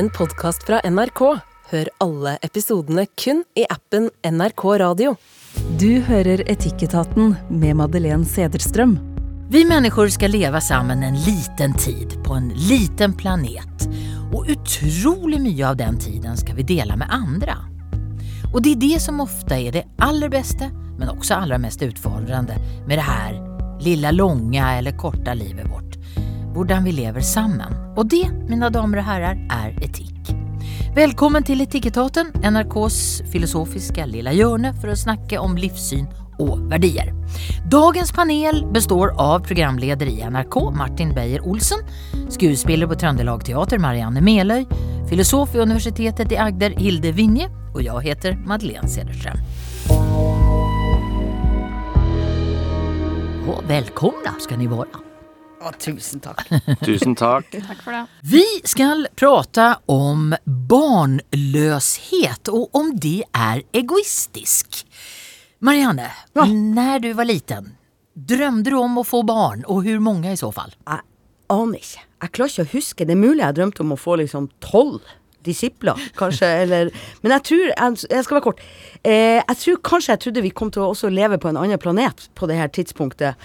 en podkast fra NRK. Hør alle episodene kun i appen NRK Radio. Du hører Etikketaten med Madeleine Sederstrøm. Vi mennesker skal leve sammen en liten tid på en liten planet. Og utrolig mye av den tiden skal vi dele med andre. Og det er det som ofte er det aller beste, men også aller mest utfordrende med det her lilla lange eller korta livet vårt. Hvordan vi lever sammen. Og det, mine damer og herrer, er etikk. Velkommen til Etikketaten, NRKs filosofiske lilla hjørne for å snakke om livssyn og verdier. Dagens panel består av programleder i NRK, Martin Beyer-Olsen, skuespiller på Trøndelag Teater, Marianne Meløy, filosof ved Universitetet i Agder, Hilde Vinje, og jeg heter Madeleine Cederström. Og velkomne skal ni være. Å, tusen takk. Tusen takk. Takk for det. Vi skal prate om barnløshet, og om det er egoistisk. Marianne, Ja. når du var liten, drømte du om å få barn, og hvor mange i så fall? Jeg aner ikke. Jeg klarer ikke å huske. Det er mulig jeg drømte om å få liksom tolv disipler, kanskje, eller Men jeg tror Jeg, jeg skal være kort. Eh, jeg tror kanskje jeg trodde vi kom til å også leve på en annen planet på det her tidspunktet.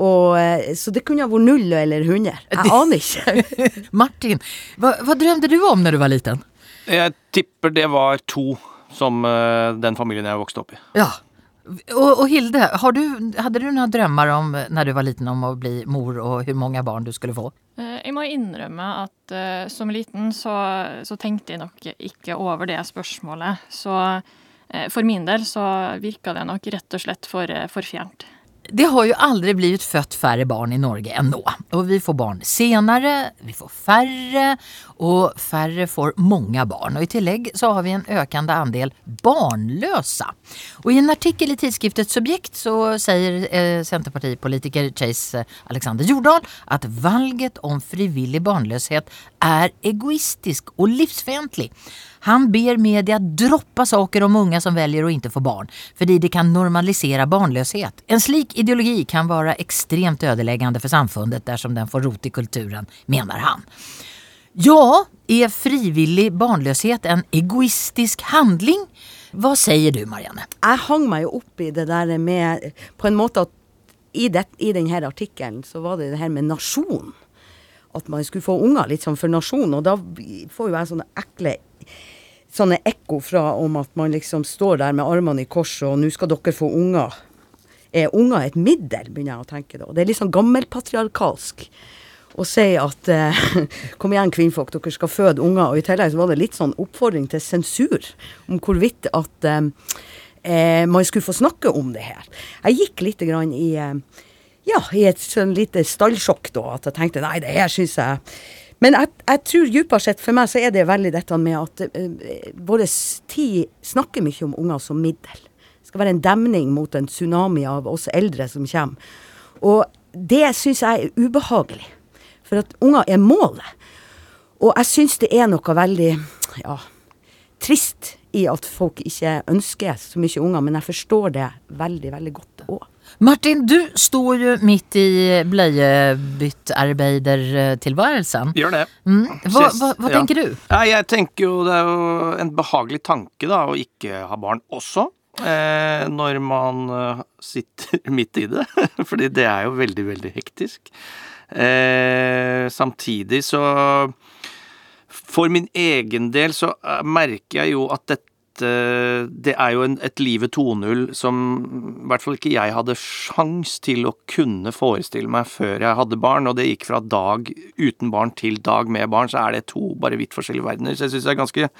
Og, eh, så det kunne ha vært null eller hundre. Jeg aner ikke. Martin, hva, hva drømte du om når du var liten? Jeg tipper det var to som eh, den familien jeg vokste opp i. Ja. Og, og Hilde, har du, hadde du noen drømmer om når du var liten om å bli mor, og hvor mange barn du skulle få? Eh, Jeg må innrømme at uh, som liten så, så tenkte jeg nok ikke over det spørsmålet. Så uh, for min del så virka det nok rett og slett for, uh, for fjernt. Det har jo aldri blitt født færre barn i Norge nå. Og vi får barn senere, vi får færre, og færre får mange barn. Og i tillegg så har vi en økende andel barnløse. Og i en artikkel i tidsskriftet Subjekt så sier eh, Senterpartipolitiker Chase Alexander Jordal at valget om frivillig barnløshet er egoistisk og livsfiendtlig. Han ber media droppa saker om unge som velger å ikke få barn, fordi det kan normalisere barnløshet. En slik ideologi kan være extremt ödeläggande for samfundet dersom den får rot i kulturen, mener han. Ja, er frivillig barnløshet en egoistisk handling? Hva sier du, Marianne? Jeg hang meg jo opp i det der med På en måte at i, det, i denne artikkelen så var det det her med nasjon. At man skulle få unger litt sånn for nasjon. Og da får jo jeg sånne sånne ekko fra om at man liksom står der med armene i kors, og nå skal dere få unger. Er unger et middel, begynner jeg å tenke da. Det er litt sånn gammelpatriarkalsk å si at eh, kom igjen, kvinnfolk, dere skal føde unger. Og i tillegg så var det litt sånn oppfordring til sensur om hvorvidt at eh, eh, man skulle få snakke om det her. Jeg gikk litt grann i eh, ja, i et sånn lite stallsjokk da, at jeg tenkte nei, det her syns jeg Men jeg, jeg tror dypere sett for meg så er det veldig dette med at uh, vår tid snakker mye om unger som middel. Skal være en demning mot en tsunami av oss eldre som kommer. Og det syns jeg er ubehagelig. For at unger er målet. Og jeg syns det er noe veldig ja, trist i at folk ikke ønsker så mye unger, men jeg forstår det veldig, veldig godt òg. Martin, du står jo midt i bleiebyttarbeidertilværelsen. Gjør det. Mm. Hva, hva, hva, tenker ja. du? Ja, jeg tenker jo det er jo en behagelig tanke da, å ikke ha barn også. Eh, når man eh, sitter midt i det. Fordi det er jo veldig, veldig hektisk. Eh, samtidig så For min egen del så eh, merker jeg jo at dette det er jo en, et livet 2.0 som i hvert fall ikke jeg hadde sjans til å kunne forestille meg før jeg hadde barn, og det gikk fra dag uten barn til dag med barn, så er det to bare vidt forskjellige verdener. Så jeg syns det er ganske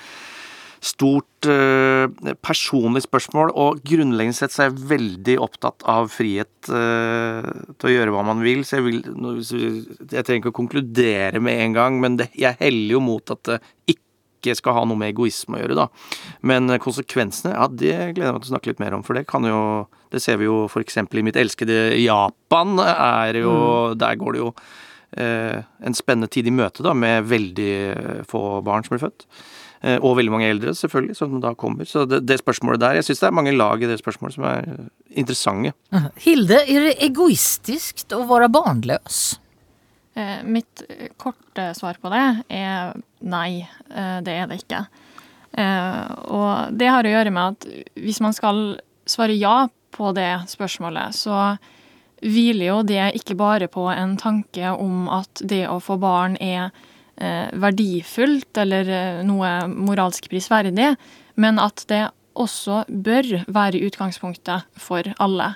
stort eh, personlig spørsmål, og grunnleggende sett så er jeg veldig opptatt av frihet eh, til å gjøre hva man vil. Så jeg, vil, jeg trenger ikke å konkludere med en gang, men det, jeg heller jo mot at det ikke skal ha noe med egoisme å gjøre, da. Men eh, konsekvensene, ja, det gleder jeg meg til å snakke litt mer om, for det kan jo Det ser vi jo eksempel i mitt elskede Japan, er jo Der går det jo eh, en spennende tid i møte, da, med veldig eh, få barn som blir født. Eh, og veldig mange eldre, selvfølgelig, som da kommer. Så det, det spørsmålet der Jeg syns det er mange lag i det spørsmålet som er eh, interessante. Hilde, er det egoistisk å være barnløs? Eh, mitt korte svar på det er nei, det er det ikke. Eh, og det har å gjøre med at hvis man skal svare ja på det spørsmålet, så hviler jo det ikke bare på en tanke om at det å få barn er verdifullt eller eh, noe moralsk prisverdig, men at det også bør være utgangspunktet for alle.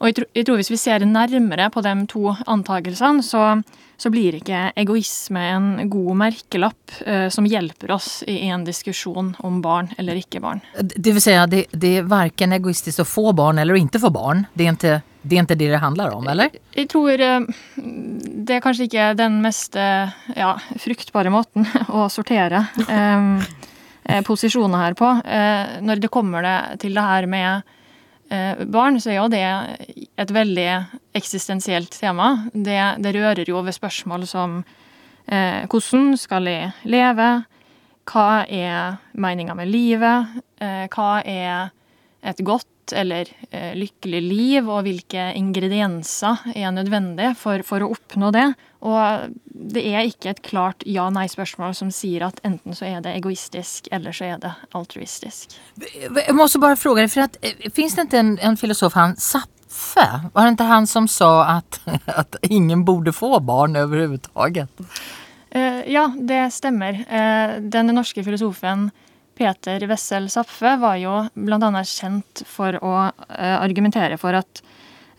Og jeg, tro, jeg tror hvis vi ser nærmere på de to antakelsene, så, så blir ikke egoisme en god merkelapp eh, som hjelper oss i en diskusjon om barn eller ikke barn. Det vil si, det, det er verken egoistisk å få barn eller ikke få barn. Det er ikke det er ikke det det handler om, eller? Jeg tror eh, det er kanskje ikke den mest eh, ja, fruktbare måten å sortere eh, eh, posisjoner her på. Eh, når det kommer det til det her med Eh, barn, så er jo det et veldig eksistensielt tema. Det, det rører jo ved spørsmål som eh, hvordan skal jeg leve? Hva er meninga med livet? Eh, hva er et godt eller eh, lykkelig liv, og hvilke ingredienser er nødvendig for, for, å oppnå det. Og det er ikke et klart ja-nei-spørsmål som sier at enten så er det egoistisk, eller så er det altruistisk. Jeg må også bare spørre deg, for at, eh, Fins det ikke en, en filosof, han Zapfe? Var det ikke han som sa at, at ingen burde få barn overhodet? Uh, ja, det stemmer. Uh, den norske filosofen Peter Wessel Zapfe var jo bl.a. kjent for å uh, argumentere for at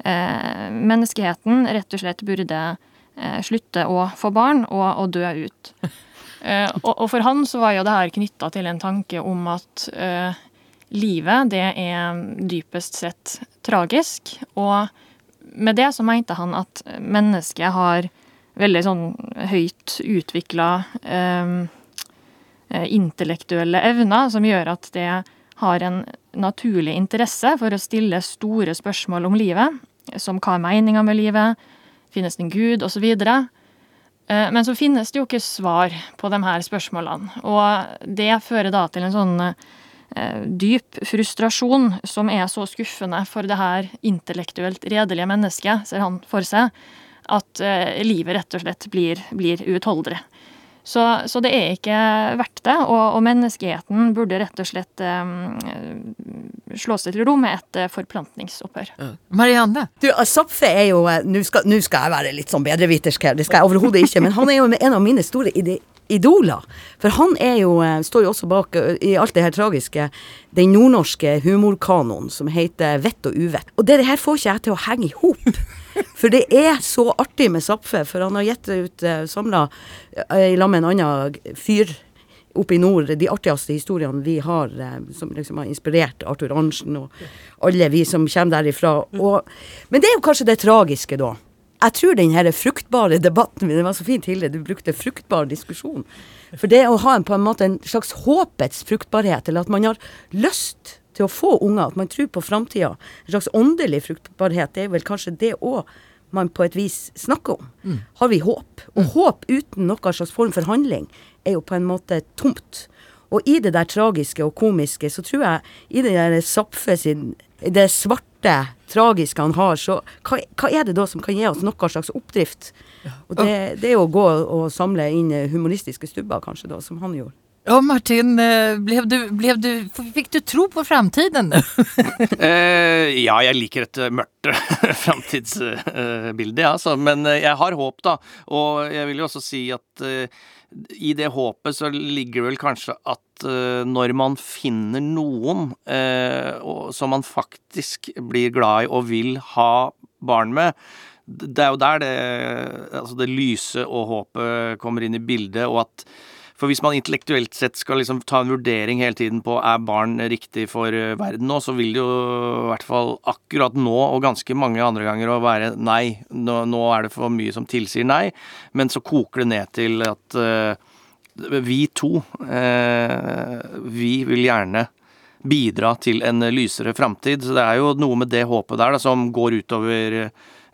uh, menneskeheten rett og slett burde uh, slutte å få barn og, og dø ut. Og, og, for han så var jo det her knytta til en tanke om at livet, det er dypest sett tragisk. Og med det så mente han at mennesket har veldig sånn høyt utvikla Eh, intellektuelle evner som gjør at det har en naturlig interesse for å stille store spørsmål om livet, som hva er meninga med livet, finnes det en gud, osv. Eh, men så finnes det jo ikke svar på de her spørsmålene, og det fører da til en sånn eh, dyp frustrasjon som er så skuffende for det her intellektuelt redelige mennesket, ser han for seg, at livet rett og slett blir, blir uutholdelig. Så, så, det er ikke verdt det, og, og menneskeheten burde rett og slett um, slå seg til ro med et uh, forplantningsopphør. Ja. Marianne? Du, Zapfe er jo eh, Nå skal, skal, jeg være litt sånn bedrevitersk her, det skal jeg overhodet ikke, men han er jo en av mine store ide idoler. For han er jo, står jo også bak i alt det her tragiske den nordnorske humorkanoen som heter Vett og uvett. Og det her får ikke jeg til å henge i hop. For det er så artig med Zapfe, for han har gitt ut uh, eh, samla uh, i lag med en annen fyr oppe i nord de artigste historiene vi har, uh, som liksom har inspirert Arthur Arntzen og alle vi som kommer derifra. Og, men det er jo kanskje det tragiske, da. Jeg tror den her fruktbare debatten Det var så fint, Hilde, du brukte fruktbar diskusjon. For det å ha en, på en måte en slags håpets fruktbarhet, eller at man har lyst til å få unger, at man tror på framtida. En slags åndelig fruktbarhet. Det er vel kanskje det òg man på et vis snakker om. Mm. Har vi håp? Og mm. håp uten noen slags form for handling er jo på en måte tomt. Og i det der tragiske og komiske, så tror jeg i det der Zapfe sin Det svarte, tragiske han har, så hva, hva, er det da som kan gi oss noen slags oppdrift? Og det, det er å gå og samle inn humoristiske stubber, kanskje, da, som han gjorde. Ja, Martin, eh, blev du, blev du, fikk du tro på framtiden eh, ja, jeg liker et mørkt framtidsbilde, altså. Men eh, jeg har håp, da. Og jeg vil jo også si at eh, i det håpet så ligger vel kanskje at eh, når man finner noen eh, som man faktisk blir glad i og vil ha barn med, det er jo der det, altså det lyse og håpet kommer inn i bildet, og at for hvis man intellektuelt sett skal liksom ta en vurdering hele tiden på er barn riktig for eh, verden nå, så vil det jo i hvert fall akkurat nå og ganske mange andre ganger å være nei. Nå, nå er det for mye som tilsier nei. Men så koker det ned til at uh, vi to, uh, vi vil gjerne bidra til en lysere framtid. Så det er jo noe med det håpet der da, som går utover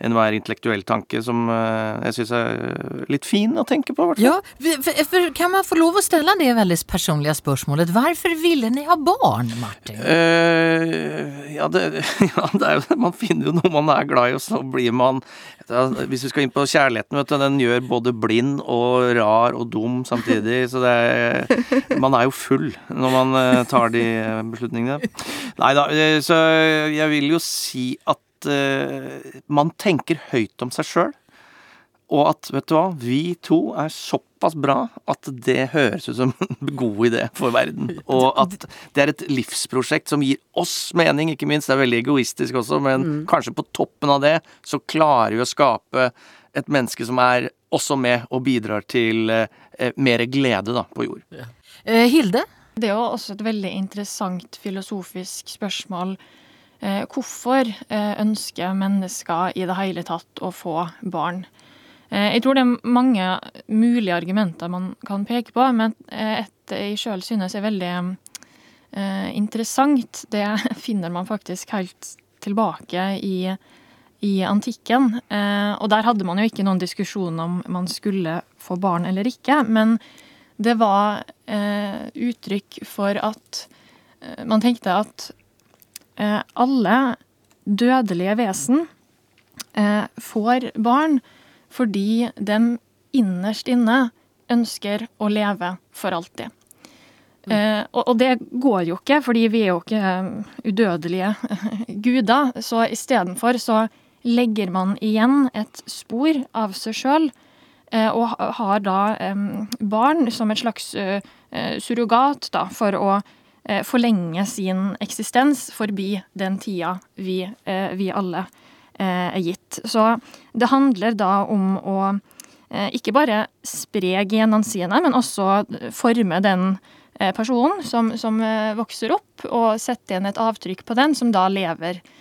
enhver intellektuell tanke som eh, jeg syns er litt fin å tenke på. i hvert fall. Ja, for, for, kan man få lov å stille det veldig personlige spørsmålet? Hvorfor ville ni ha barn, Martin? Uh, ja, det, ja, det jo Man finner jo noe man er glad i, og så blir man Hvis vi skal inn på kjærligheten, vet du, den gjør både blind og rar og dum samtidig. Så det er Man er jo full når man eh, tar de eh, beslutningene. Nei da, eh, så jeg vil jo si at eh, man tenker høyt om seg sjøl. Og at, vet du hva, vi to er såpass bra at det høres ut som en god idé for verden. Og at det er et livsprosjekt som gir oss mening, ikke minst. Det er veldig egoistisk også, men kanskje på toppen av det så klarer vi å skape et menneske som er også med og bidrar til eh, mer glede da, på jord. Ja. Hilde? Det er jo også et veldig interessant filosofisk spørsmål. Eh, hvorfor eh, ønsker mennesker i det hele tatt å få barn? Eh, jeg tror det er mange mulige argumenter man kan peke på, men et jeg sjøl synes er veldig interessant, det finner man faktisk helt tilbake i, i antikken. Og der hadde man jo ikke noen diskusjon om man skulle få barn eller ikke, men det var uttrykk for at man tenkte at alle dødelige vesen eh, får barn fordi de innerst inne ønsker å leve for alltid. Eh, og, og det går jo ikke, fordi vi er jo ikke eh, udødelige guder. Så istedenfor så legger man igjen et spor av seg sjøl, eh, og har da eh, barn som et slags eh, eh, surrogat da, for å eh, forlenge sin eksistens forbi den tida vi, eh, vi alle eh, er gitt. Så det handler da om å eh, ikke bare spre genene sine, men også forme den eh, personen som, som eh, vokser opp, og sette igjen et avtrykk på den, som da lever eh,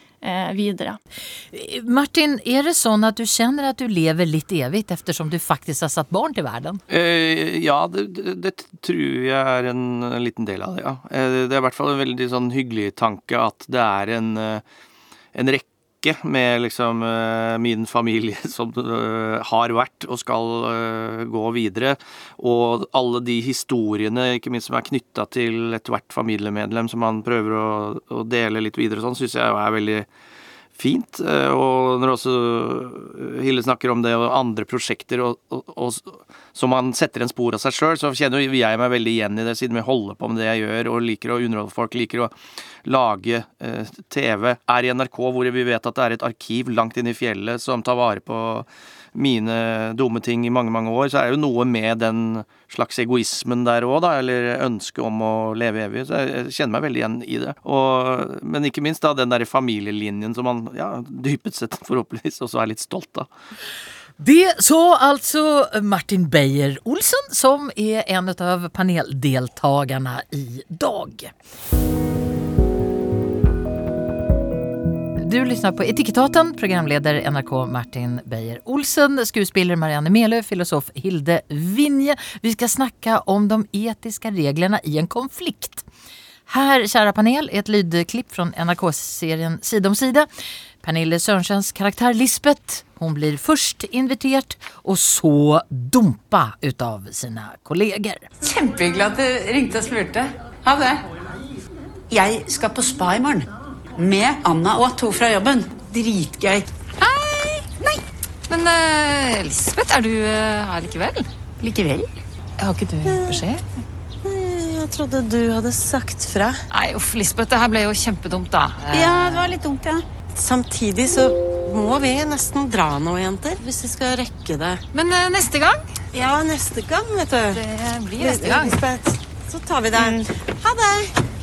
videre. Eh, Martin, er det sånn at du kjenner at du lever litt evigt eftersom du faktisk har satt barn til verden? Eh, ja, det, det, det tror jeg er en liten del av det, ja. Eh, det er i hvert fall en veldig sånn hyggelig tanke at det er en, en rekke med liksom eh, min familie som eh, har vært og skal eh, gå videre. Og alle de historiene, ikke minst som er knytta til ethvert familiemedlem som man prøver å, å dele litt videre og sånn, syns jeg er veldig fint. Og når også Hille snakker om det og andre prosjekter og, og, og, som man setter en spor av seg sjøl, så kjenner jeg meg veldig igjen i det, siden vi holder på med det jeg gjør og liker å underholde folk, liker å lage eh, TV. Er i NRK hvor vi vet at det er et arkiv langt inne i fjellet som tar vare på mine dumme ting i mange, mange år, så er det jo noe med den slags egoismen der òg, da, eller ønsket om å leve evig. Så jeg kjenner meg veldig igjen i det. Og, men ikke minst da den der familielinjen som man ja, dypet sett forhåpentligvis også er litt stolt av. Det så altså Martin Beyer-Olsen, som er en av paneldeltakerne i dag. Du lyssnar på Etikettaten, programleder NRK Martin Beyer-Olsen, skuespiller Marianne Melø, filosof Hilde Vinje. Vi skal snakke om de etiske reglene i en konflikt. Her, kjære panel, er et lydklipp fra NRK-serien Sida om sida. Pernille Sørensens karakter Lisbeth, hun blir først invitert og så dumpa utav sine kolleger. Kjempehyggelig at du ringte og spurte. Ha det. Jeg skal på spa i morgen. Med Anna og to fra jobben. Dritgøy. Hei! Nei. Men uh, Lisbeth, er du uh, her likevel? Likevel. Har ikke du beskjed? Jeg trodde du hadde sagt fra. Nei, uff, Lisbeth, det her ble jo kjempedumt, da. Ja, det var litt dumt, ja. Samtidig så må vi nesten dra nå, jenter. Hvis vi skal rekke det. Men uh, neste gang? Ja, neste gang, vet du. Det blir neste gang. Så tar vi det. Ha det!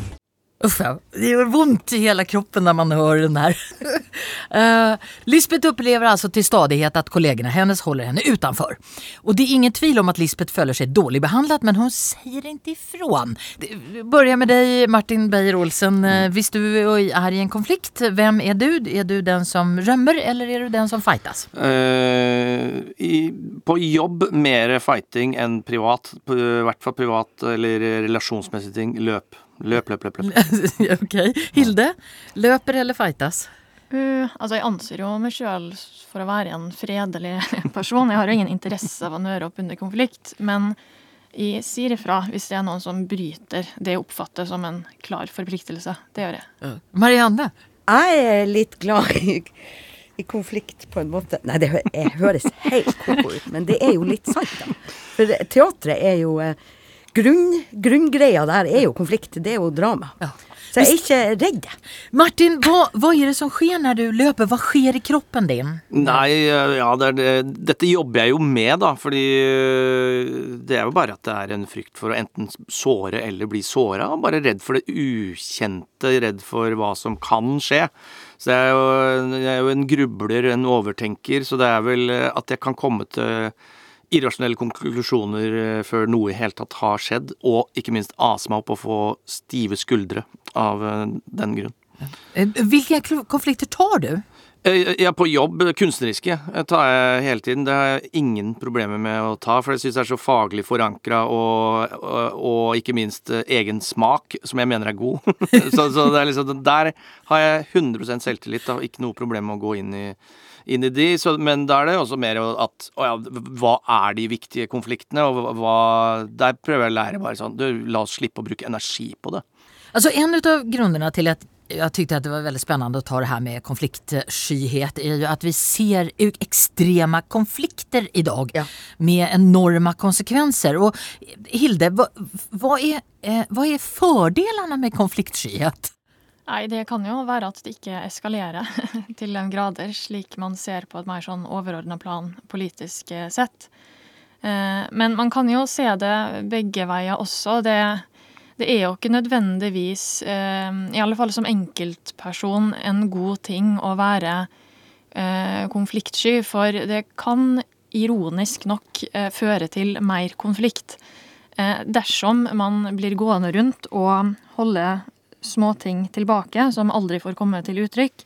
Uff, ja. det gör vondt i hela kroppen när man hör den här. uh, Lisbeth upplever alltså till stadighet att kollegorna hennes håller henne utanför. Och det är ingen tvivel om att Lisbeth följer sig dåligt behandlat men hon säger inte ifrån. Det- Börja med dig Martin Beyer-Olsen. Mm. Visst du är i en konflikt, vem är du? Är du den som rømmer eller är du den som fightas? Uh, i, på jobb mer fighting enn privat. I hvert fall privat eller relasjonsmessige ting. Løp. Løp, løp, løp. løp. ok. Hilde, løper eller fightas? Uh, altså, jeg anser jo meg sjøl for å være en fredelig person. Jeg har jo ingen interesse av å nøre opp under konflikt. Men jeg sier ifra hvis det er noen som bryter det jeg oppfatter som en klar forpliktelse. Det gjør jeg. Marianne? Jeg er litt glad i, i konflikt, på en måte. Nei, det hø jeg høres helt ko-ko ut, men det er jo litt sant, da. For teatret er jo eh, grunn, Grunngreia der er jo konflikt. Det er jo drama. Ja. Så jeg er ikke redd. Martin, hva, hva er det som skjer når du løper? Hva skjer i kroppen din? Nei, ja, det er det. dette jobber jeg jo med, da. Fordi øh, det er jo bare at det er en frykt for å enten såre eller bli såra. Bare redd for det ukjente, redd for hva som kan skje. Så jeg er jo, jeg er jo en grubler, en overtenker, så det er vel at jeg kan komme til irrasjonelle konklusjoner eh, før noe i hele tatt har skjedd, og ikke minst ase meg opp og få stive skuldre av eh, den grunn. Eh, Hvilke konflikter tar du? Ja, på jobb, kunstneriske, tar jeg hele tiden. Det har jeg ingen problemer med å ta, for jeg syns det er så faglig forankra og, og, og ikke minst egen smak, som jeg mener er god. så, så det liksom, der har jeg 100 selvtillit og ikke noe problem med å gå inn i, inn i de. Så, men da er det også mer at å ja, hva er de viktige konfliktene, og hva Der prøver jeg å lære bare sånn du, La oss slippe å bruke energi på det. Altså en av grunnene til at jeg syntes att det var veldig spennende å ta det her med konfliktskyhet er jo at vi ser ekstreme konflikter konflikter dag Ja. med enorme konsekvenser. Og Hilde, hva, hva er, eh, er fordelene med konfliktskyhet? Nei, det kan jo være at det ikke eskalerer til den grader, slik man ser på et mer sånn overordna plan politisk eh, sett. Eh, Men man kan jo se det begge veier også. Det, det er jo ikke nødvendigvis, eh, i alle fall som enkeltperson, en god ting å være konfliktsky, for det kan ironisk nok føre til mer konflikt. Dersom man blir gående rundt og holder småting tilbake som aldri får komme til uttrykk,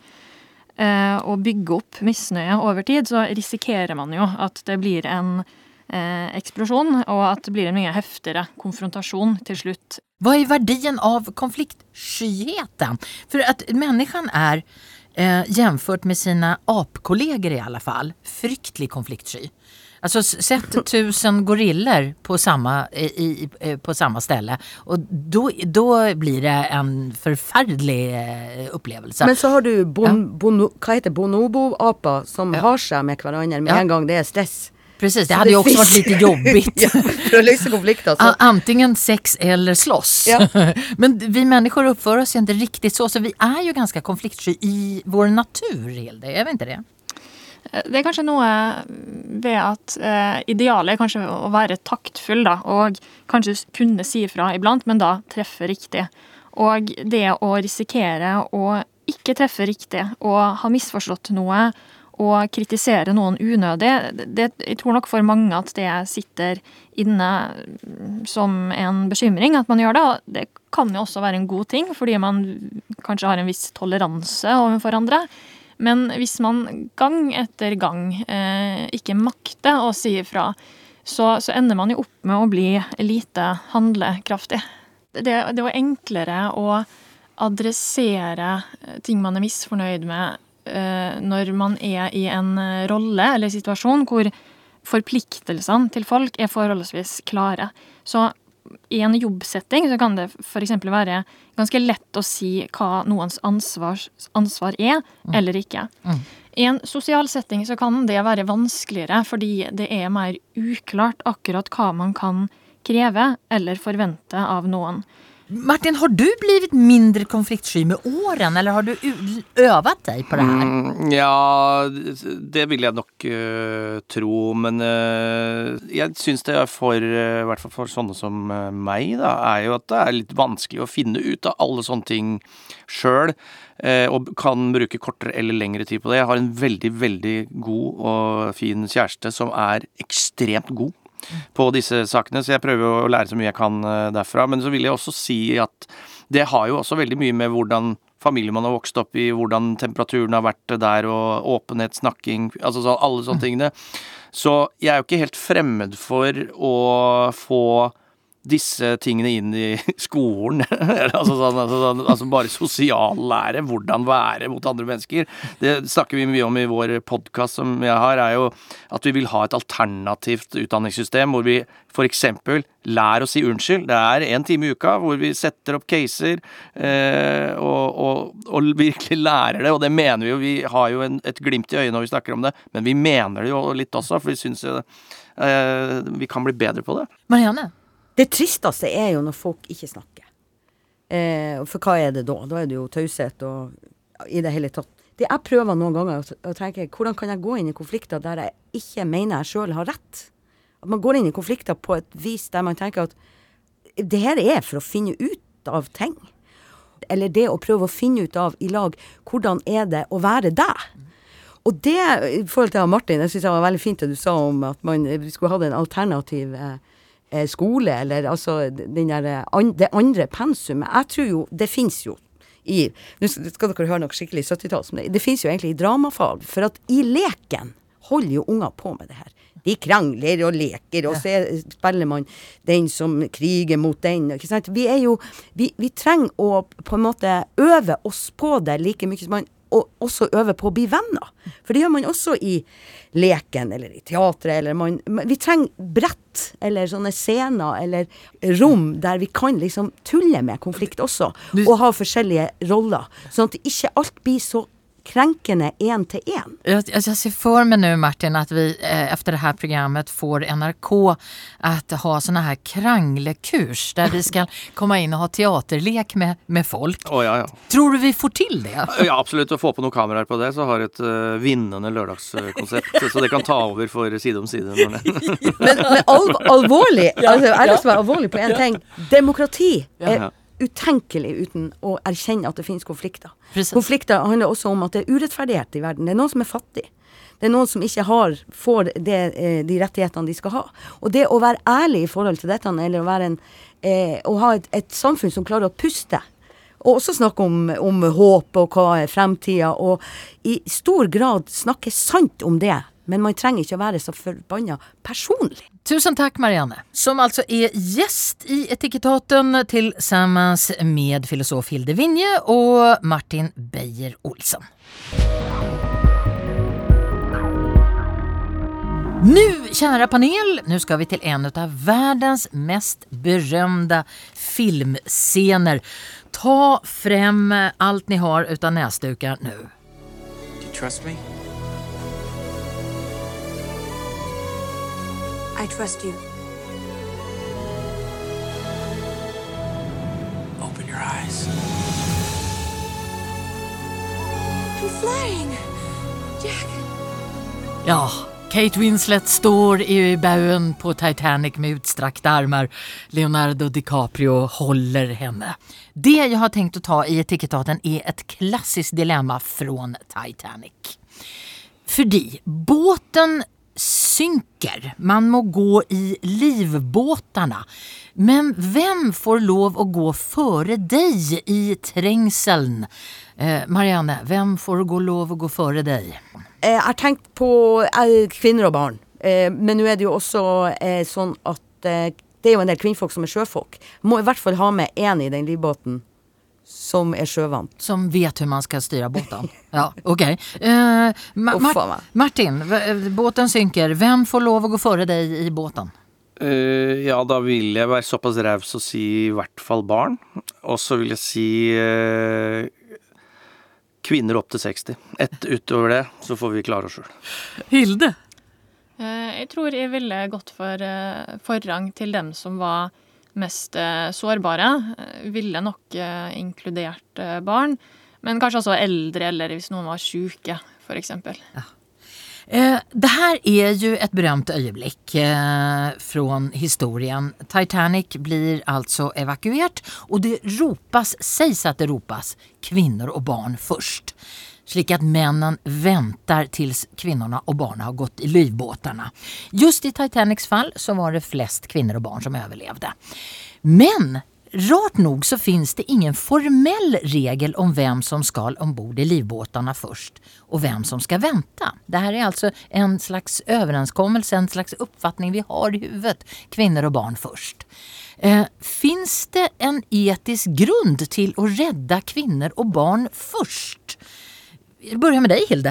eh, og bygge opp misnøye over tid, så risikerer man jo at det blir en eh, eksplosjon, og at det blir en mye heftigere konfrontasjon til slutt. Hva er verdien av konfliktskyheten? For at mennesken er, eh, med sine apekolleger i alle fall fryktlig konfliktsky. Alltså sätt tusen gorillor på samma, i, i, eh, på samma ställe och då, då blir det en förfärlig opplevelse. upplevelse. Men så har du bon, bono, hva heter bonobo-aper som har seg med hverandre med Ja. en gang det er stress. Precis, det Så hade ju också finns- varit lite jobbigt. ja, for å løse konflikter. Så. Antingen sex eller slåss. Ja. Men vi människor uppför oss ikke inte riktigt så, så vi är ju ganska konfliktsky i vår natur, Hilde. Är vi inte det? Det er kanskje noe ved at eh, idealet er kanskje å være taktfull, da, og kanskje kunne si ifra iblant, men da treffe riktig. Og det å risikere å ikke treffe riktig, og ha misforstått noe, og kritisere noen unødig, det, det, jeg tror nok for mange at det sitter inne mm, som en bekymring at man gjør det. Og det kan jo også være en god ting, fordi man kanskje har en viss toleranse overfor andre. Men hvis man gang etter gang eh, ikke makter å si ifra, så, så ender man jo opp med å bli lite handlekraftig. Det, det jo enklere å adressere ting man er misfornøyd med, eh, når man er i en rolle eller situasjon hvor forpliktelsene til folk er forholdsvis klare. Så i en jobbsetting så kan det f.eks. være ganske lett å si hva noens ansvar, ansvar er, eller ikke. I en sosial setting så kan det være vanskeligere, fordi det er mer uklart akkurat hva man kan kreve eller forvente av noen. Martin, har du blivit mindre konfliktsky med åren eller har du u- deg på det her? Mm, ja, det vil jeg nok uh, tro, men uh, jeg syns det er for, eh, i hvert fall for sånne som eh, meg, da, er jo at det er litt vanskelig å finne ut av alle sånne ting sjøl. og kan bruke kortere eller lengre tid på det. Jeg har en veldig, veldig god og fin kjæreste som er ekstremt god på disse sakene, så jeg prøver å lære så mye jeg kan eh, derfra. Men så vil jeg også si at det har jo også veldig mye med hvordan familie man har vokst opp i, hvordan temperaturen har vært der, og åpenhet, snakking, altså så, alle sånne tingene. Så jeg er jo ikke helt fremmed for å få disse tingene inn i skolen. altså, sånn, altså, sånn, altså bare sosiallære, hvordan være mot andre mennesker. Det snakker vi mye om i vår podkast som jeg har, er jo at vi vil ha et alternativt utdanningssystem hvor vi f.eks. lærer å si unnskyld. Det er én time i uka hvor vi setter opp caser eh, og, og, og, virkelig lærer det, og det mener vi jo. Vi har jo en, et glimt i øyet når vi snakker om det, men vi mener det jo litt også, for vi syns eh, vi kan bli bedre på det. Marianne? Det tristeste er jo når folk ikke snakker. Eh, for hva er det da? Da er det jo taushet og i det hele tatt. Det jeg prøver noen ganger å tenke, hvordan kan jeg gå inn i konflikter der jeg ikke mener jeg sjøl har rett? At man går inn i konflikter på et vis der man tenker at det her er for å finne ut av ting. Eller det å prøve å finne ut av i lag hvordan er det å være deg. Og det, i forhold til Martin, jeg syns det var veldig fint det du sa om at man skulle hatt en alternativ eh, skole, eller altså der, eh, det andre pensumet. Jeg tror jo Det fins jo i Nå skal dere høre noe skikkelig 70-tall. Det, det fins jo egentlig i dramafag. For at i leken holder jo unger på med det her. De krangler og leker, og så spiller man den som kriger mot den. Vi er jo Vi, vi trenger å på en måte øve oss på det like mye som man og også øve på å bli venner. For det gjør man også i leken eller i teatret. Eller man, vi trenger brett eller sånne scener eller rom der vi kan liksom tulle med konflikt også. Og ha forskjellige roller. Sånn at ikke alt blir så krenkende en til en. Jeg, jeg ser for meg nå, Martin at vi eh, efter det här programmet får NRK at ha sånne her kranglekurs der vi skal komme inn og ha teaterlek med, med folk. Oh, ja, ja. Tror du vi får til det? Ja, absolutt. Å få på noen kameraer på det, så har et uh, vinnende lørdagskonsept. så det kan ta over for Side om side. men, men alv alvorlig, altså, jeg har lyst til å være alvorlig på én ting. Demokrati er utenkelig uten å erkjenne at det finnes konflikter. Precis. Konflikter handler også om at det er urettferdighet i verden. Det er noen som er fattig. Det er noen som ikke har, får det, eh, de rettighetene de skal ha. Og det å være ærlig i forhold til dette, eller å, en, eh, å ha et, et, samfunn som klarer å puste, og også snakke om, om håp og hva er fremtida, og i stor grad snakke sant om det, men man trenger ikke å være så forbanna personlig. Tusen takk, Marianne, som altså er gjest i Etikettaten tillsammans med filosof Hilde Vinje og Martin Beyer-Olsen. Nu, kära panel, nu ska vi till en av världens mest berömda filmscener. Ta frem allt ni har utan näsdukar nu. Do you trust me? I trust you. Open your eyes. I'm flying! Jack. Ja, Kate Winslet står i baugen på Titanic med utstrakte armar. Leonardo DiCaprio håller henne. Det jeg har tenkt å ta i etikettaten er et klassisk dilemma fra Titanic. Fordi båten synker. Man må gå i livbåtarna. Men hvem får lov å gå före deg i trengselen? Eh, Marianne, hvem får gå lov å gå före dig? Eh, jeg har tenkt på eh, kvinner og barn. Eh, men nå er det jo også sånn at det er jo en del kvinnfolk som er sjøfolk. Må i hvert fall ha med én i den livbåten som er sjøvant. Som vet hvordan man skal styre båten? Ja, ok. Eh, Ma Mar Martin, båten synker. Hvem får lov å gå foran deg i båten? Uh, ja, da vil jeg være såpass raus og si i hvert fall barn. Og så vil jeg si uh, kvinner opp til 60. Ett utover det, så får vi klare oss sjøl. Hilde? Jeg tror jeg ville gått for forrang til dem som var mest eh, sårbare. Eh, ville nok eh, inkludert barn, men kanskje også eldre, eller hvis noen var syke, f.eks. Ja. Det her er jo et berømt øyeblikk fra historien. Titanic blir altså evakuert, og det ropes, sies at det ropes, kvinner og barn først slik at männen väntar tills kvinnorna og barna har gått i livbåtarna. Just i Titanics fall så var det flest kvinner og barn som överlevde. Men rart nog så finns det ingen formell regel om vem som skal ombord i livbåtarna først og vem som skal vente. Det här är en slags överenskommelse, en slags oppfatning vi har i huvudet. kvinner og barn først. Eh, Fins det en etisk grund til å redde kvinner og barn först? Jag börjar med dig Hilde.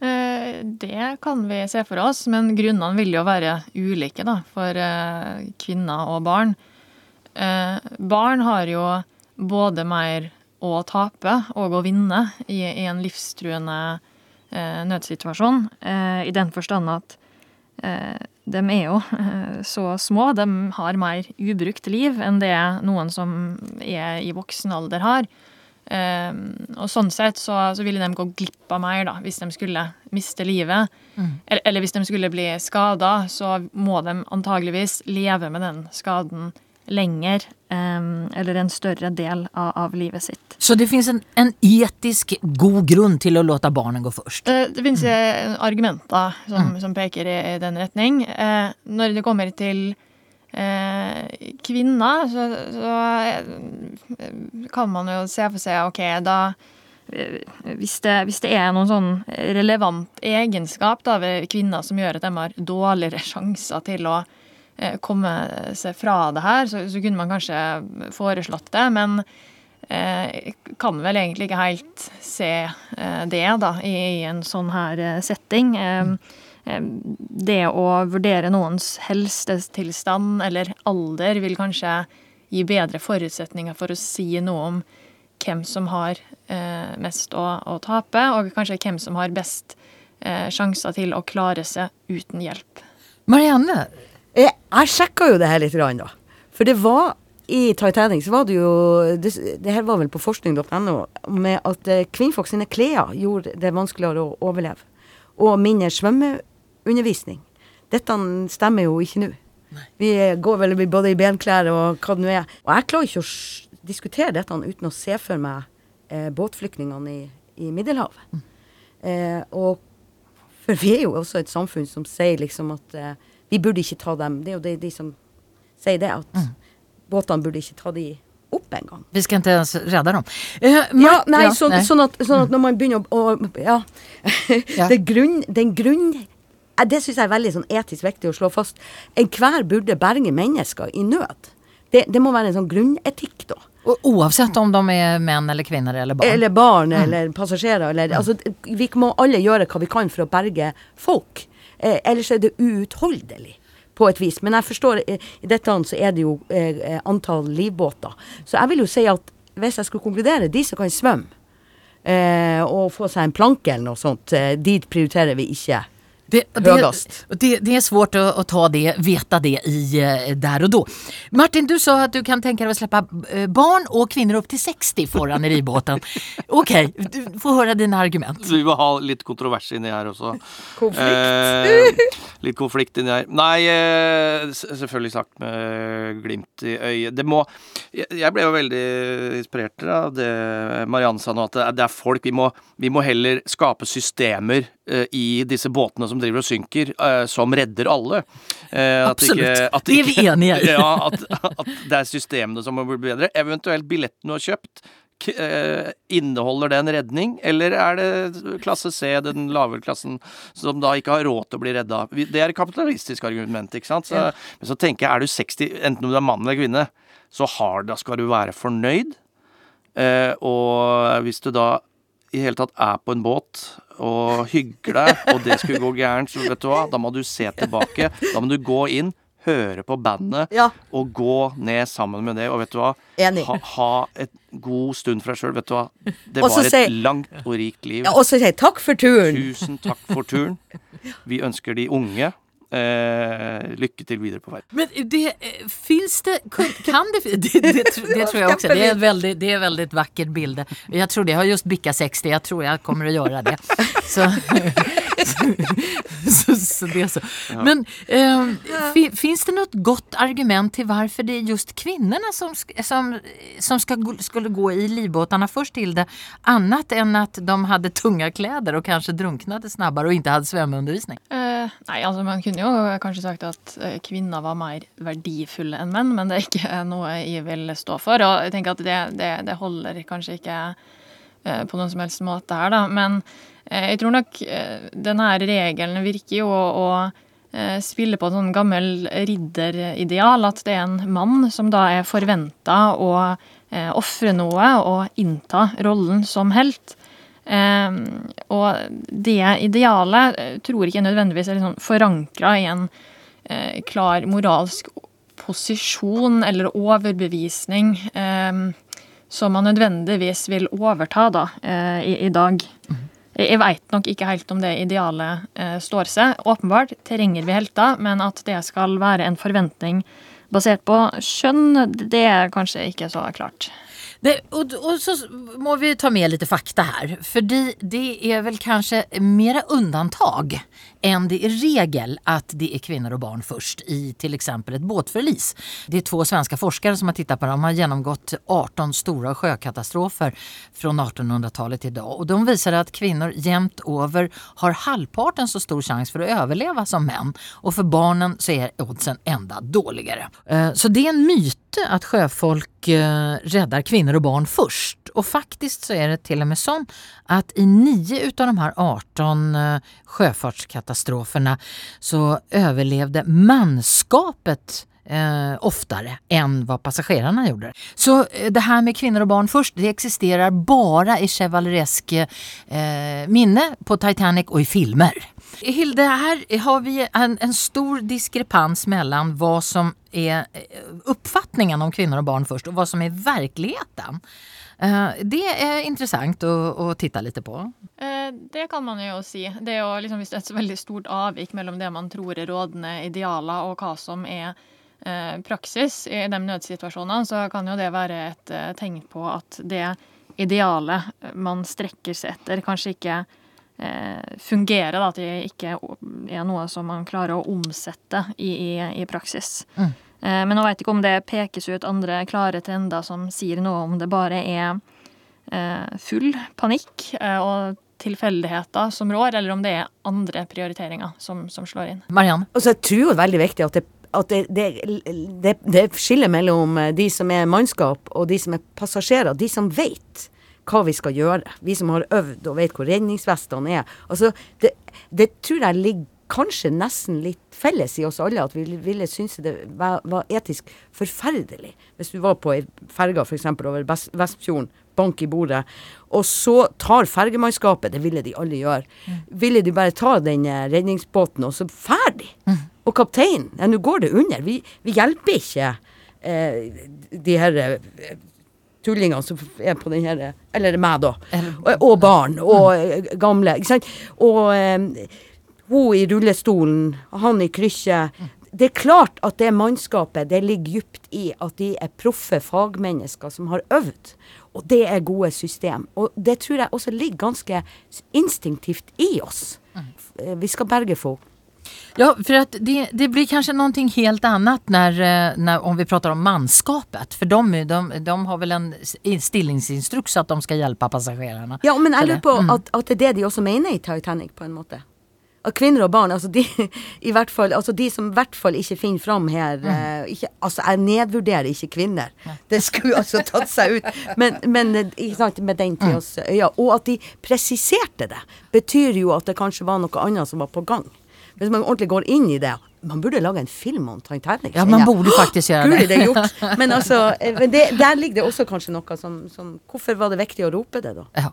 Eh, Det kan vi se for oss, men grunnene vil jo være ulike da, for eh, kvinner og barn. Eh, Barn har jo både mer å tape og å vinne i, en livstruende nødsituasjon, i den forstand at de er jo så små, de har mer ubrukt liv enn det noen som er i voksen alder har. Eh, og sånn sett så, så ville de gå glipp av mer da, hvis de skulle miste livet. Mm. Eller, eller hvis de skulle bli skada, så må de antageligvis leve med den skaden lenger. Um, eller en større del av, av livet sitt. Så det fins en, en etisk god grunn til å la barnet gå først? Eh, Det finnes mm. argumenter som, som peker i, i den retning. Uh, når det kommer til eh, kvinner, så, så eh, kan man jo se for seg OK, da eh, hvis det, hvis det er noen sånn relevant egenskap da, ved kvinner som gjør at de har dårligere sjanser til å eh, komme seg fra det her, så, så kunne man kanskje foreslått det. Men eh, kan vel egentlig ikke helt se eh, det da, i, i en sånn her eh, setting. Eh, eh, det å vurdere noens helsetilstand eller alder vil kanskje gi bedre forutsetninger for å si noe om hvem som har eh, mest å, å tape, og kanskje hvem som har best eh, sjanser til å klare seg uten hjelp. Marianne? Jeg, jeg sjekka jo det her litt, da. For det var i Titanic så var det jo Det, det her var vel på forskning.no med at eh, kvinnfolk sine klær gjorde det vanskeligere å overleve. Og mindre svømmeundervisning. Dette stemmer jo ikke nå. Vi går vel både i benklær og hva det nå er. Og jeg klarer ikke å diskutere dette uten å se for meg eh, båtflyktningene i, i Middelhavet. Eh, og for vi er jo også et samfunn som sier liksom at eh, vi burde ikke ta dem. Det er jo de, de som sier det, at båtene burde ikke ta de opp engang. Vi skal ikke ens rädda dem. Eh, Ja, nei, ja, sånn, nei. sånn, at, sånn at når man begynner å, å Ja. Ja. det grunn, den grunn Det syns jeg er veldig sånn etisk viktig å slå fast. Enhver burde berge mennesker i nød. Det, det må være en sånn grunnetikk, da. og oavsett om de er menn eller kvinner eller barn? Eller barn Mm. eller passasjerer. Eller, altså, vi må alle gjøre hva vi kan for å berge folk. Eh, ellers er det uutholdelig. På et vis. Men jeg forstår, eh, i dette så er det jo eh, eh, antall livbåter. Så jeg vil jo si at hvis jeg skulle konkludere, de som kan svømme, eh, og få seg en planke eller noe sånt, eh, dit prioriterer vi ikke Det, det, det, det är svårt att, att ta det, veta det i, eh, där och då. Martin, du sa att du kan tänka dig att släppa eh, barn och kvinnor upp till 60 foran i livbåten. Okej, du får höra dina argument. Vi må ha litt kontrovers inni her også. Konflikt. Eh, litt konflikt inni her. Nei, eh, selvfølgelig sagt med glimt i øyet. Det må Jeg, ble jo veldig inspirert av det Marianne sa nå, at det er, folk. Vi må, vi må heller skape systemer i disse båtene som driver og synker, eh, som redder alle. Eh, Absolutt. ikke- at Det er vi enige i. ja, at, at det er systemene som må bli bedre. Eventuelt billetten du har kjøpt. eh, Inneholder det en redning, eller er det klasse C, den lavere klassen, som da ikke har råd til å bli redda? Det er et kapitalistisk argument, ikke sant? Så, Ja. Men så tenker jeg, er du 60, enten om du er mann eller kvinne, så har, da skal du være fornøyd. Eh, og hvis du da i hele tatt er på en båt og hygger deg, og det skulle gå gærent, så vet du hva, da må du se tilbake. Da må du gå inn, høre på bandet, Ja. og gå ned sammen med det. Og vet du hva, ha, ha et god stund for deg sjøl. Vet du hva, det var et sier, langt og rikt liv. Ja, og så sier jeg takk for turen. Tusen takk for turen. Vi ønsker de unge eh, lykke til videre på vei. Men det, eh, finns det, kan det, det, det, tr- det tror jeg også. det er et det är väldigt vackert bild. Jag tror det, jag har just bikka 60, Jeg tror jeg kommer å gjøre det. Så, så, så det er så. Men eh, fins det noe godt argument til hvorfor det er just kvinnene som, som, som skal, skulle gå i livbåtene først, til det, annet enn at de hadde tunga klær og kanskje drunknade snabbare og ikke hadde svømmeundervisning? Eh, Eh, nei, altså man kunne jo kanskje sagt at eh, kvinner var mer verdifulle enn menn, men det er ikke noe jeg vil stå for. Og jeg tenker at det, det, det holder kanskje ikke eh, på noen som helst måte her, da. Men eh, jeg tror nok denne regelen virker jo å, spille på et sånn gammel ridderideal, at det er en mann som da er forventa å ofre noe og innta rollen som helt. Eh, og det idealet eh, tror ikke jeg nødvendigvis er liksom forankra i en eh, klar moralsk posisjon eller overbevisning eh, som man nødvendigvis vil overta da, eh, i, i dag. Jeg, jeg veit nok ikke helt om det idealet eh, står seg. Åpenbart trenger vi helter, men at det skal være en forventning basert på skjønn, det er kanskje ikke så klart. Det, och, och så må vi ta med lite fakta här. För det, det är väl kanske mera undantag än det är regel att det är kvinnor och barn först i till exempel ett båtförlis. Det är två svenska forskare som har tittat på det. De har genomgått 18 stora sjökatastrofer från 1800-talet till idag. Och de visar att kvinnor jämt över har halvparten så stor chans för att överleva som män. Och för barnen så är oddsen ända dåligare. Eh, Så det är en myt att sjöfolk eh, räddar kvinnor och barn först. Och faktiskt så är det till och med så att i nio utav de här 18 eh, sjöfartskatastroferna så överlevde manskapet eh, oftare än vad passagerarna gjorde. Så eh, det här med kvinnor och barn först, det existerar bara i chevaleresk eh, minne på Titanic och i filmer. Hilde, här har vi en, en stor diskrepans mellan vad som är eh, uppfattningen om kvinnor och barn först och vad som är verkligheten. Eh, Det är intressant att, att titta lite på. Det kan man jo si. Det er jo liksom er et veldig stort avvik mellom det man tror er rådende idealer, og hva som er praksis i de nødsituasjonene, så kan jo det være et eh, tegn på at det idealet man strekker seg etter, kanskje ikke eh, fungerer. Da, at det ikke er noe som man klarer å omsette i, i, i praksis. Mm. Eh, Men nå vet jeg ikke om det pekes ut andre klare trender som sier noe om det bare er eh, full panikk eh, og tilfeldigheter som rår, eller om det er andre prioriteringer som, som slår inn. Marianne? Altså, jeg tror det er veldig viktig at det at det, det, det, skiller mellom eh, de som er mannskap og de som er passasjerer. De som vet hva vi skal gjøre. Vi som har øvd og vet hvor redningsvestene er. Altså, det, det tror jeg ligger kanskje nesten litt felles i oss alle, at vi ville synes det var, var etisk forferdelig hvis du var på ei ferge f.eks. over Vestfjorden, bank i bordet, og så tar fergemannskapet, det ville de alle gjøre, ville de bare ta den eh, redningsbåten, og så ferdig. Og kapteinen, ja, nå går det under. Vi, vi hjelper ikke eh, de her eh, tullingene som er på den her Eller meg, da. Og, og barn. Og eh, gamle. Ikke sant. Og eh, hun i rullestolen, han i krykkje. Det er klart at det mannskapet det ligger dypt i at de er proffe fagmennesker som har øvd. Og det er gode system. Og det tror jeg også ligger ganske instinktivt i oss. Eh, Vi skal berge folk. Ja, för att det, det blir kanskje noe helt annet när, eh, när, om vi prater om manskapet. For de, de, de har vel en stillingsinstruks at de skal hjelpe passasjerene. Ja, men jeg lurer på mm. at, at det er det de også mener i Titanic, på en måte. At kvinner og barn, altså de, i hvert fall, altså de som i hvert fall ikke finner fram her eh, ikke, Altså, jeg nedvurderer ikke kvinner. Det skulle altså tatt seg ut. Men, men eh, ikke sant, med den til oss øya. Og at de presiserte det, betyr jo at det kanskje var noe annet som var på gang. Hvis man ordentlig går inn i det Man burde lage en film om Titanic. Ja, man burde faktisk gjøre det. det gjort. Men altså, eh, men det, der ligger det også kanskje noe som, som Hvorfor var det viktig å rope det, da? Ja.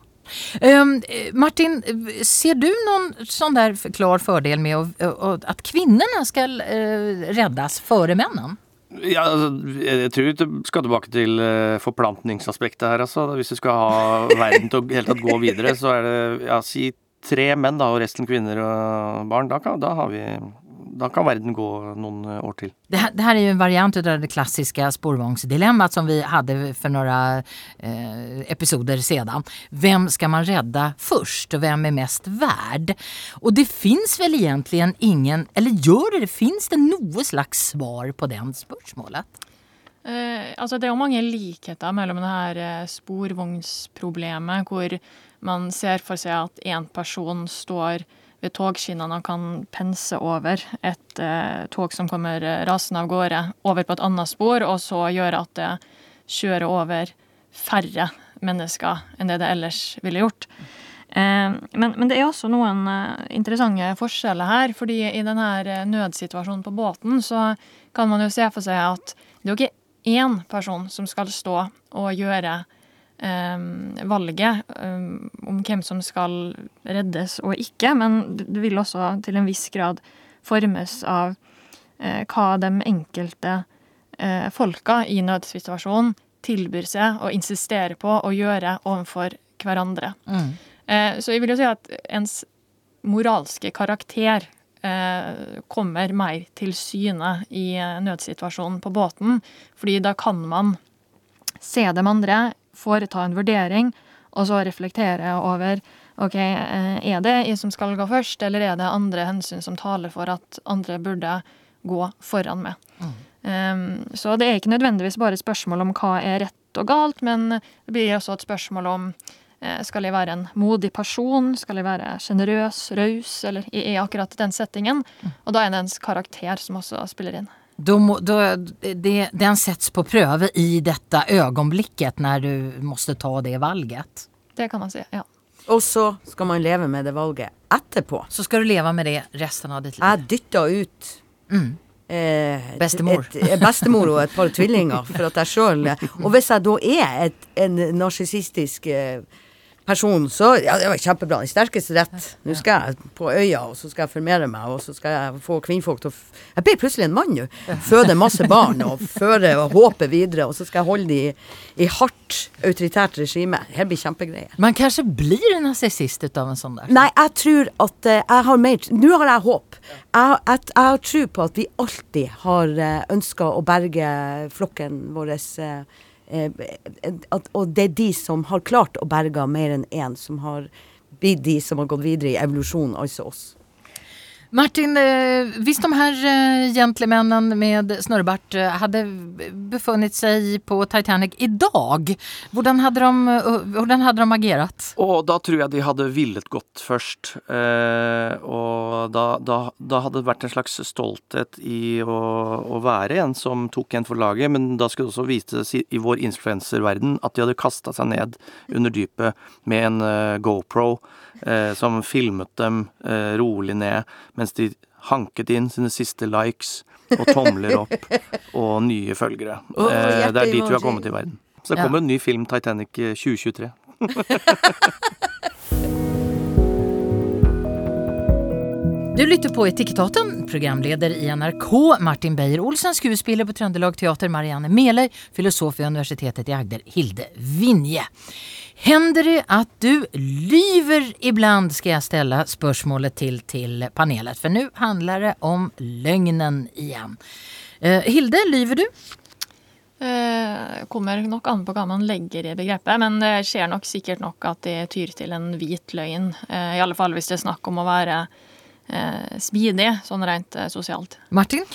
Ehm, eh, Martin, eh, ser du noen sånn der klar fordel med å, å, at kvinnene skal eh, räddas före männen? Ja, jeg tror vi skal tilbake til eh, forplantningsaspektet her, altså. Hvis vi skal ha verden til å helt tatt gå videre, så er det ja, si tre menn da, og resten kvinner og barn. Da da har vi, da kan verden gå noen eh, år til. Det her, det her er jo en variant av det klassiske sporvognsdilemmaet som vi hadde for noen eh, episoder siden. Hvem skal man redde først, og hvem er mest verd? Og det fins vel egentlig ingen, eller gjør det, fins det noe slags svar på den spørsmålet? Eh, altså det er jo mange likheter mellom det her eh, sporvognsproblemet, hvor man ser for seg at én person står ved togskinnene og kan pense over et eh, tog som kommer eh, rasende av gårde, over på et annet spor, og så gjøre at det kjører over færre mennesker enn det det ellers ville gjort. Eh, men, men, det er også noen eh, interessante forskjeller her. fordi i denne eh, nødsituasjonen på båten så kan man jo se for seg at det er jo ikke én person som skal stå og gjøre valget om hvem som skal reddes og ikke, men det vil også til en viss grad formes av hva de enkelte folka i nødsituasjonen tilbyr seg og insisterer på å gjøre overfor hverandre. Mm. Eh, så jeg vil jo si at ens moralske karakter eh, kommer mer til syne i eh, nødsituasjonen på båten. Fordi da kan man se dem andre, foreta en vurdering, og så reflektere over OK, er det jeg som skal gå først, eller er det andre hensyn som taler for at andre burde gå foran meg? Mm. Um, så det er ikke nødvendigvis bare et spørsmål om hva er rett og galt, men det blir også et spørsmål om Eh, skal jeg være en modig person? Skal jeg være sjenerøs, raus? Eller i, akkurat den settingen? Og da er det ens karakter som også spiller inn. Då, då, det, den sätts på prøve i dette øyeblikket når du måtte ta det valget? Det kan man si, ja. Og så skal man leve med det valget etterpå. Så skal du leve med det resten av ditt liv? Jeg dytta ut mm. Eh, bestemor. Et, et, bestemor og et par tvillinger for at jeg sjøl Og hvis jeg da er et, en narsissistisk eh, person, så Ja, det var kjempebra. Den sterkeste rett. Nå skal jeg på øya, og så skal jeg formere meg, og så skal jeg få kvinnfolk til å Jeg blir plutselig en mann nå. Føde masse barn og føre og håpe videre, og så skal jeg holde de i, i hardt autoritært regime. Det blir kjempegreier. Men kanskje blir narsissist av en sånn der? Nei, jeg tror at uh, jeg har mer Nå har jeg håp. Jeg, jeg, jeg har tro på at vi alltid har eh, ønska å berge flokken vår. At, og det er de som har klart å berge mer enn én, som har blitt de som har gått videre i evolusjonen, altså oss. Martin, visst hvis de her gentlemännen gentlemennene med snurrbart hade hadde befunnet seg på Titanic i dag, hvordan hadde de, hvordan hadde de agert? Og da tror jeg de hadde villet godt først. og da, da, da, hadde det vært en slags stolthet i å, å, være en som tok en for laget, men da skulle det også vise i vår influenserverden at de hadde kasta seg ned under dypet med en GoPro eh, som filmet dem eh, rolig ned mens de hanket inn sine siste likes og tomler opp og nye følgere. Eh, det er dit vi har kommet i verden. Så det kommer en ny film, Titanic 2023. Du lytter på Etikettaten, programleder i NRK Martin Beyer-Olsen, skuespiller på Trøndelag Teater Marianne Meløy, filosof ved Universitetet i Agder Hilde Vinje. Hender det at du lyver ibland, skal jeg stille spørsmålet til, til panelet. For nå handler det om løgnen igjen. Eh, Hilde, lyver du? Uh, kommer nok an på hva man legger i begrepet, men det skjer nok sikkert nok at det tyr til en hvit løgn. Uh, I alle fall hvis det er snakk om å være smidig, sånn rent eh, sosialt. Martin?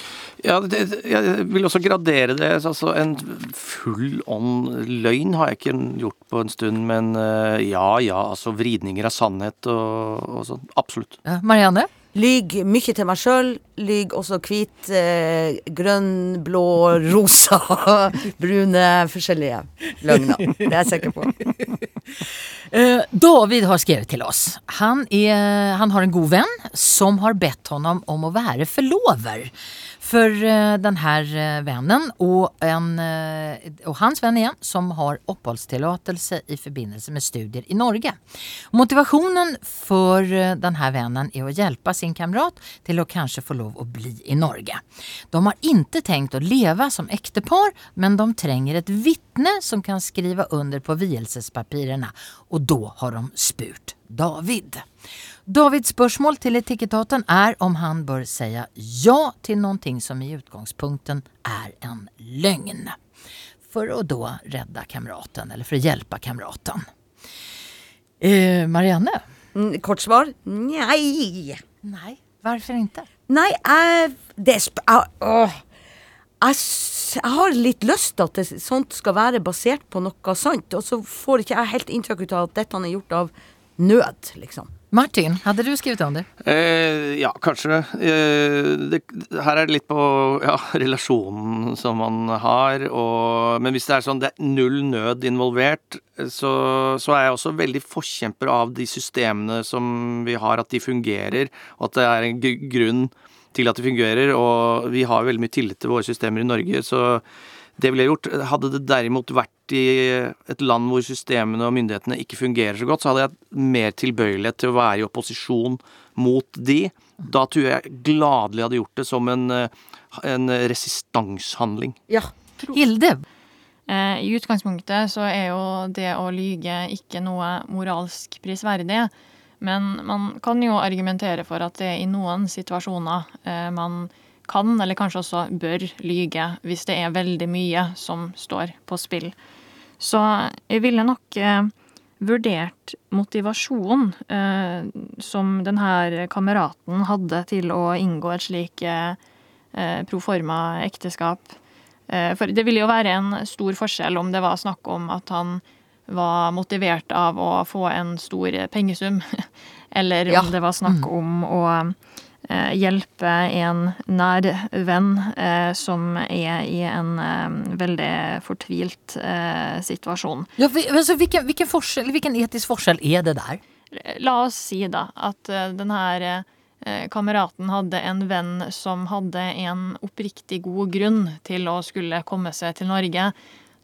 Ja, det, jeg vil også gradere det. Altså, en full on løgn har jeg ikke gjort på en stund, men eh, ja ja, altså vridninger av sannhet og, og sånn. Absolutt. Ja, Marianne? Lyg mye til meg sjøl. Lyg også hvit, eh, grønn, blå, rosa, brune, forskjellige løgner. Det er jeg sikker på. Uh, David har skrevet til oss. Han, er, han har en god venn som har bedt ham om å være forlover for uh, den her uh, vennen og, en, og hans venn igjen, som har oppholdstillatelse i forbindelse med studier i Norge. Motivasjonen for denne vennen er å hjelpe sin kamerat til å kanskje få lov å bli i Norge. De har ikke tenkt å leve som ektepar, men de trenger et vitne som kan skrive under på vielsespapirene, og da har de spurt David. Davids spørsmål til etikettaten er om han bør si ja til noe som i utgangspunkten er en løgn. For å da redde kameraten, eller for å hjelpe kameraten. Eh, Marianne? Mm, kort svar nei. Nei, hvorfor ikke? Nei, jeg Det jeg, åh, jeg, jeg, har litt lyst til at det, sånt skal være basert på noe sant, og så får ikke jeg helt inntrykk av at dette er gjort av nød, liksom. Martin, hadde du skrevet under? Eh, ja, kanskje. Eh, det, her er det litt på ja, relasjonen som man har, og Men hvis det er sånn det er null nød involvert, så, så er jeg også veldig forkjemper av de systemene som vi har, at de fungerer, og at det er en grunn til at de fungerer. Og vi har veldig mye tillit til våre systemer i Norge, så det ville jeg gjort. Hadde det derimot vært i et land hvor systemene og myndighetene ikke fungerer så godt, så hadde jeg mer tilbøyelighet til å være i opposisjon mot de. Da tror jeg gladelig hadde gjort det som en, eh, en resistanshandling. Ja. Hilde? Eh, I utgangspunktet så er jo det å lyge ikke noe moralsk prisverdig. Men man kan jo argumentere for at det i noen situasjoner eh, man kan, eller kanskje også bør, lyge hvis det er veldig mye som står på spill. Så jeg ville nok eh, vurdert motivasjon eh, som denne kameraten hadde til å inngå et slik eh, proforma ekteskap. Eh, For det ville jo være en stor forskjell om det var snakk om at han var motivert av å få en stor pengesum, eller om Ja. det var snakk om å hjelpe en nær venn eh, som er i en eh, veldig fortvilt eh, situasjon. Ja, altså, hvilken, hvilken, forskjell, hvilken etisk forskjell er det der? La oss si da at eh, den her eh, kameraten hadde en venn som hadde en oppriktig god grunn til å skulle komme seg til Norge.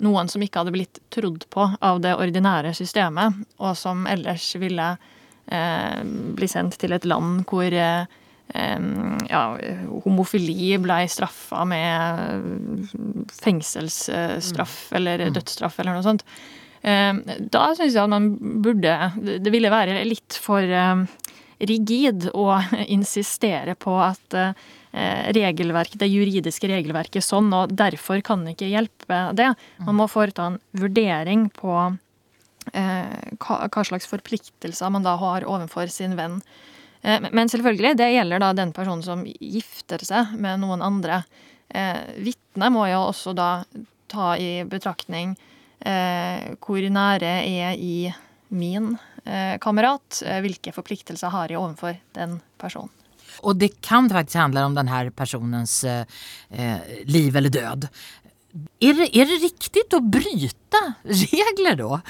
Noen som ikke hadde blitt trodd på av det ordinære systemet, og som ellers ville eh, bli sendt til et land hvor eh, ja, homofili blei straffa med fengselsstraff fengselsstraff eller dødsstraff eller noe sånt. Da syns jeg at man burde Det ville være litt for rigid å insistere på at eh, regelverk, det juridiske regelverket er sånn, og derfor kan ikke hjelpe det. Man må foreta en vurdering på eh, hva slags forpliktelser man da har overfor sin venn. Eh, Men selvfølgelig, det gjelder da den personen som gifter seg med noen andre. Eh, Vitnet må jo også da ta i betraktning eh, hvor nære er i min kamerat, hvilke forpliktelser har jeg overfor den personen. Og det kan faktisk handle om denne personens liv eller død. Er det, er det riktig å bryte regler da?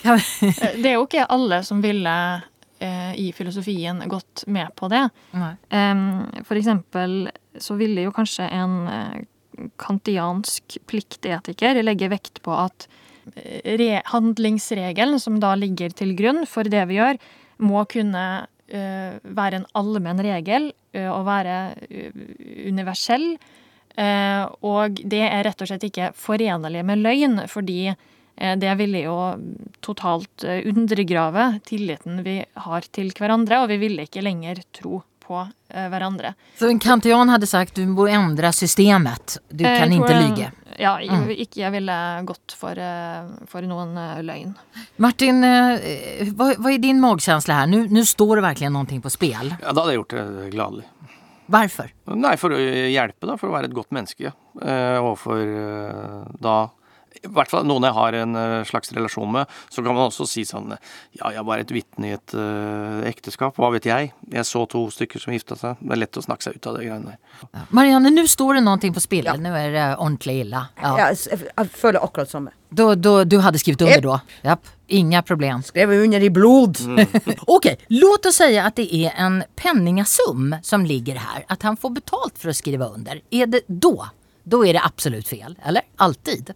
Det er jo ikke alle som ville i filosofien gått med på det. Um, For eksempel så ville jo kanskje en eh, kantiansk pliktetiker legge vekt på at eh, re handlingsregelen som da ligger til grunn for det vi gjør, må kunne uh, være en allmenn regel uh, og være uh, universell. Eh, og det er rett og slett ikke forenlig med løgn, fordi eh, det ville jo totalt eh, undergrave tilliten vi har til hverandre, og vi ville ikke lenger tro på eh, hverandre. Så kantian hadde sagt du må endre systemet. Du Eh, kan tror ikke lyve? Ja, jeg, Mm. ikke jeg ville gått for, eh, for noen eh, løgn. Martin, hva, hva er din magkjensle her? Nu, nu står det virkelig noe på spill. Ja, da hadde jeg gjort det gladelig. Hvorfor? Nei, for å hjelpe, da. For å være et godt menneske. Og for eh, da I hvert fall noen jeg har en eh, slags relasjon med. Så kan man også si sånn Ja, jeg var et vitne i et uh, ekteskap. Hva vet jeg? Jeg så to stykker som gifta seg. Det er lett å snakke seg ut av det greiene der. Marianne, nå står det noe på spill. Ja. Nå er det ordentlig illa. Ja. Jeg, jeg, jeg føler akkurat samme. Da, da, du hadde skrevet under da? då? Japp. Inga problem. Skrevet under i blod. Ok, låt oss si at det er en penningasum som ligger her, at han får betalt for å skrive under. Er det da? Da er det absolutt fel, eller? Alltid?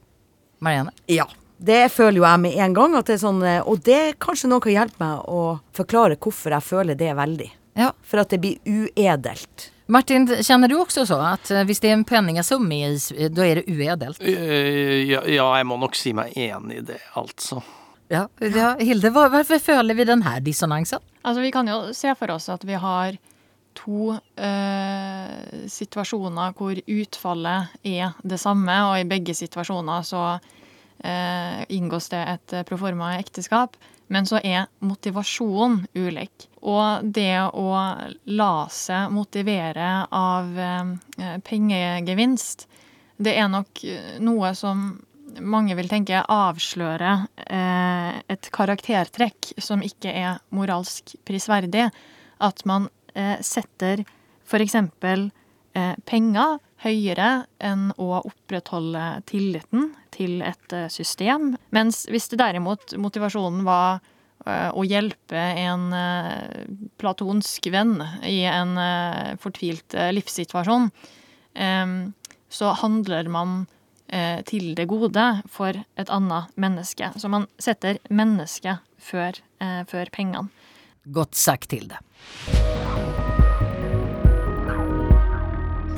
Marianne? Ja. Det føler jo jeg med en gang. At det er sånn, eh, og det kanskje noen kan hjelpe meg å forklare hvorfor jeg føler det veldig. Ja. For at det blir uedelt. Martin, kjenner du også så? at hvis det er en penningasum med i, da er det uedelt? Eh, ja, ja, jeg må nok si meg enig i det, altså. Ja, ja Hilde, hvorfor føler vi denne dissonansen? Altså, vi kan jo se for oss at vi har to eh, situasjoner hvor utfallet er det samme, og i begge situasjoner så eh, inngås det et eh, proforma ekteskap. Men så er motivasjonen ulik. Og det å la seg motivere av eh, pengegevinst, det er nok eh, noe som mange vil tenke avslører eh, et karaktertrekk som ikke er moralsk prisverdig. At man setter f.eks. Eh, penger høyere enn å opprettholde tilliten til et eh, system. Mens hvis det derimot motivasjonen var eh, å hjelpe en eh, platonsk venn i en eh, fortvilt eh, livssituasjon, eh, så handler man eh, til det gode for et annet menneske. Så man setter mennesket før, eh, før pengene. Godt sagt Hilde.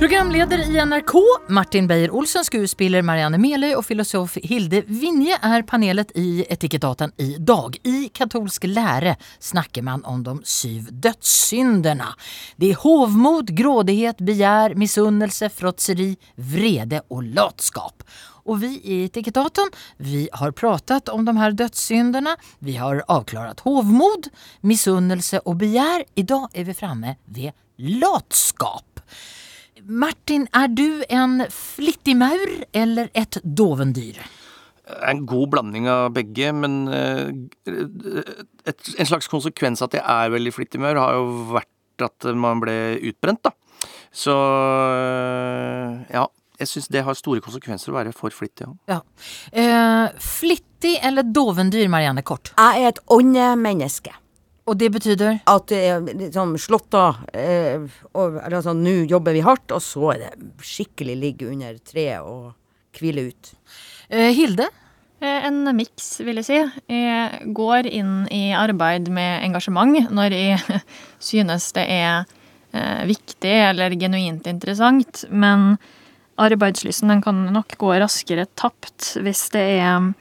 Programleder i NRK, Martin Beyer-Olsen, skuespiller Marianne Meløy og filosof Hilde Vinje er panelet i Etikettaten i dag. I katolsk lære snakker man om de syv dødssyndene. Det er hovmod, grådighet, begjær, misunnelse, fråtseri, vrede og latskap. Og vi i Etikettaten vi har pratet om de her dødssyndene. Vi har avklarat hovmod, misunnelse begjær. I dag er vi framme ved latskap. Martin, er du en flittig maur eller et dovendyr? En god blanding av begge, men eh, en slags konsekvens at jeg er veldig flittig maur, har jo vært at man ble utbrent, da. Så eh, ja. Jeg syns det har store konsekvenser å være for flittig. Ja. Eh, flittig eller dovendyr, Marianne Kort? Jeg er et åndemenneske. Og det betyder? At det er liksom slått av. Eh, og, eller altså, nå jobber vi hardt, og så er det skikkelig ligge under treet og hvile ut. Eh, Hilde? Eh, En miks, vil jeg si. Jeg går inn i arbeid med engasjement når jeg synes det er eh, viktig eller genuint interessant, men arbeidslysten den kan nok gå raskere tapt hvis det er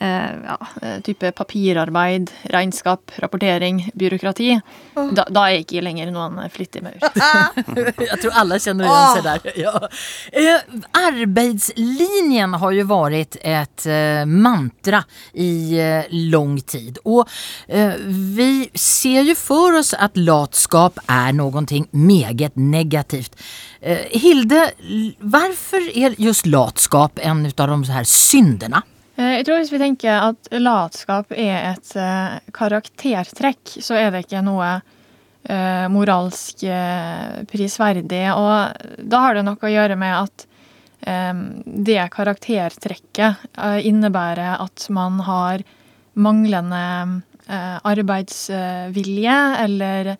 ja, eh, type papirarbeid, regnskap, rapportering, byråkrati. Da, da er jeg ikke lenger noen flittig maur. Jeg tror alle kjenner igjen seg der. Ja. Eh, arbeidslinjen har jo vært et eh, mantra i eh, lang tid. Og eh, vi ser jo for oss at latskap er noe meget negativt. Eh, Hilde, hvorfor er just latskap en av de her syndene? Eh, Jeg tror hvis vi tenker at latskap er et eh, karaktertrekk, så er det ikke noe eh, moralsk prisverdig. Og da har det noe å gjøre med at det karaktertrekket innebærer at man har manglende arbeidsvilje eller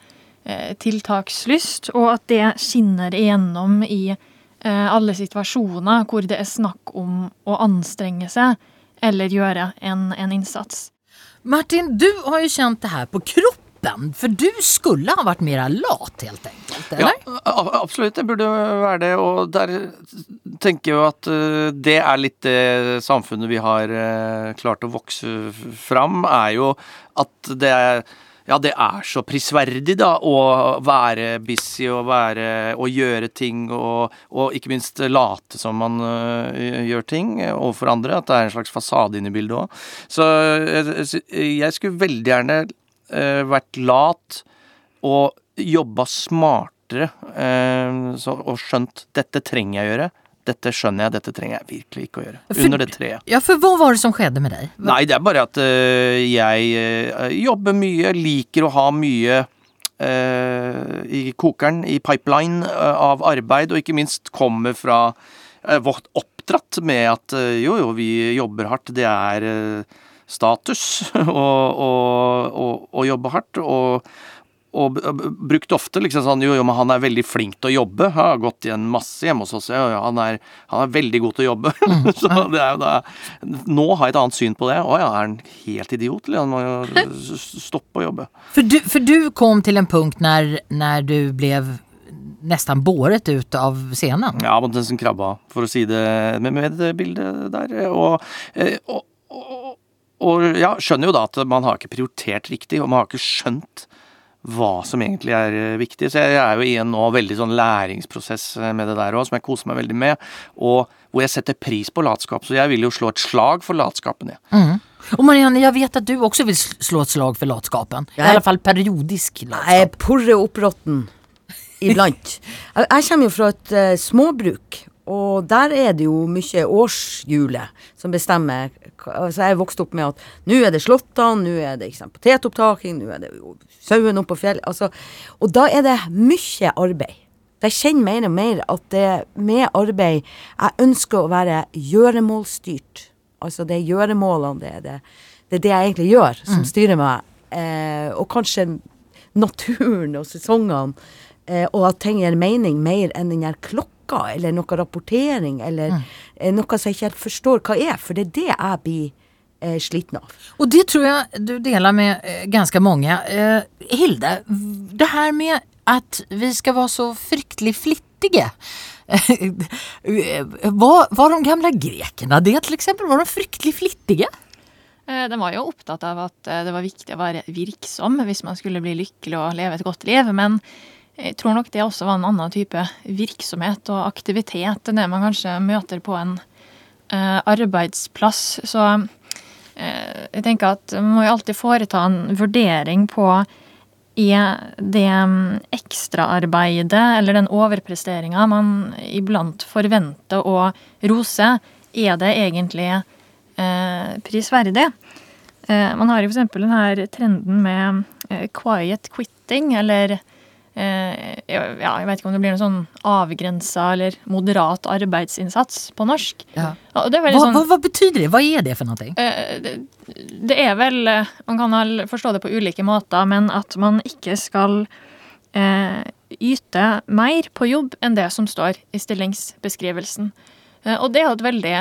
tiltakslyst, og at det skinner igjennom i alle situasjoner hvor det er snakk om å anstrenge seg eller gjøre en, en innsats. Martin, du har jo kjent det her på kroppen, for du skulle ha vært mer lat, helt enkelt, eller? Ja, absolutt. Det burde være det. Og der tenker jeg jo at eh, det er litt det samfunnet vi har eh, klart å vokse fram, er jo at det er ja, det er så prisverdig, da, å være busy og være og gjøre ting, og, og ikke minst late som man uh, gjør ting overfor andre. At det er en slags fasade inne i bildet òg. Så jeg, jeg skulle veldig gjerne uh, vært lat og jobba smartere uh, så, og skjønt dette trenger jeg å gjøre. Dette skjønner jeg, dette trenger jeg virkelig ikke å gjøre. For- Under det treet. Ja, for hva var det som skjedde med deg? Nei, det er bare at øh, jeg øh, jobber mye, liker å ha mye øh, i kokeren, i pipeline av arbeid, og ikke minst kommer fra vårt oppdratt med at jo, jo, vi jobber hardt, det er status å jobbe hardt. og og brukt ofte liksom sånn Jo, jo, men han er veldig flink til å jobbe. Har gått igjen masse hjemme hos oss. Jo, jo, han er, han er veldig god til å jobbe. så det er jo da Nå har jeg et annet syn på det. Å ja, er han helt idiot, eller? Han må jo stoppe å jobbe. For du, for du kom til en punkt når, når du ble nesten båret ut av scenen. Ja, mot nesten krabba, for å si det med, med det bildet der. Og, eh, og, og, og ja, skjønner jo da at man har ikke prioritert riktig, og man har ikke skjønt hva som egentlig er eh, viktig. Så jeg er jo i en nå veldig sånn læringsprosess eh, med det der òg, som jeg koser meg veldig med. Og hvor jeg setter pris på latskap. Så jeg vil jo slå et slag for latskapen, jeg. Mm. Og Marianne, jeg vet at du også vil slå et slag for latskapen. I hvert alle fall periodisk latskap. Jeg porrer opp rotten iblant. jeg, jeg kommer jo fra et uh, småbruk, Og der er det jo mye årshjulet som bestemmer. Altså jeg er vokst opp med at nå er det slåttene, nå er det sant, potetopptaking, nå er det jo sauen på fjellet. Altså, og da er det mye arbeid. Jeg kjenner mer og mer at det med arbeid Jeg ønsker å være gjøremålsstyrt. Altså det er gjøremålene, det er det, det, er det jeg egentlig gjør, som Mm. styrer meg. Eh, og kanskje naturen og sesongene, eh, og at ting gir mening mer enn den der klokka, eller noe rapportering, eller Mm. eh, noe som jeg ikke helt forstår hva er, for det er det jeg blir eh, sliten av. Og det tror jeg du deler med eh, mange många. Eh, Hilde, det her med at vi skal være så fryktelig flittige. Var, var de gamle grekerne det til eksempel? Var de fryktelig flittige? De var jo opptatt av at det var viktig å være virksom hvis man skulle bli lykkelig og leve et godt liv. Men jeg tror nok det også var en annen type virksomhet og aktivitet enn det man kanskje møter på en eh, arbeidsplass. Så eh, jeg tenker at man må jo alltid foreta en vurdering på er det mm, ekstraarbeidet eller den overpresteringa man iblant forventer å rose, er det egentlig eh, prisverdig? Eh, man har jo f.eks. den her trenden med eh, quiet quitting, eller ja, jeg vet ikke om det blir noe sånn avgrensa eller moderat arbeidsinnsats på norsk. Ja. Veldig sånn- hva, hva, betyder det? Hva er det for någonting? Eh, det, det er vel eh, Man kan forstå det på ulike måter, men at man ikke skal eh, yte mer på jobb enn det som står i stillingsbeskrivelsen. Eh, og det er jo et veldig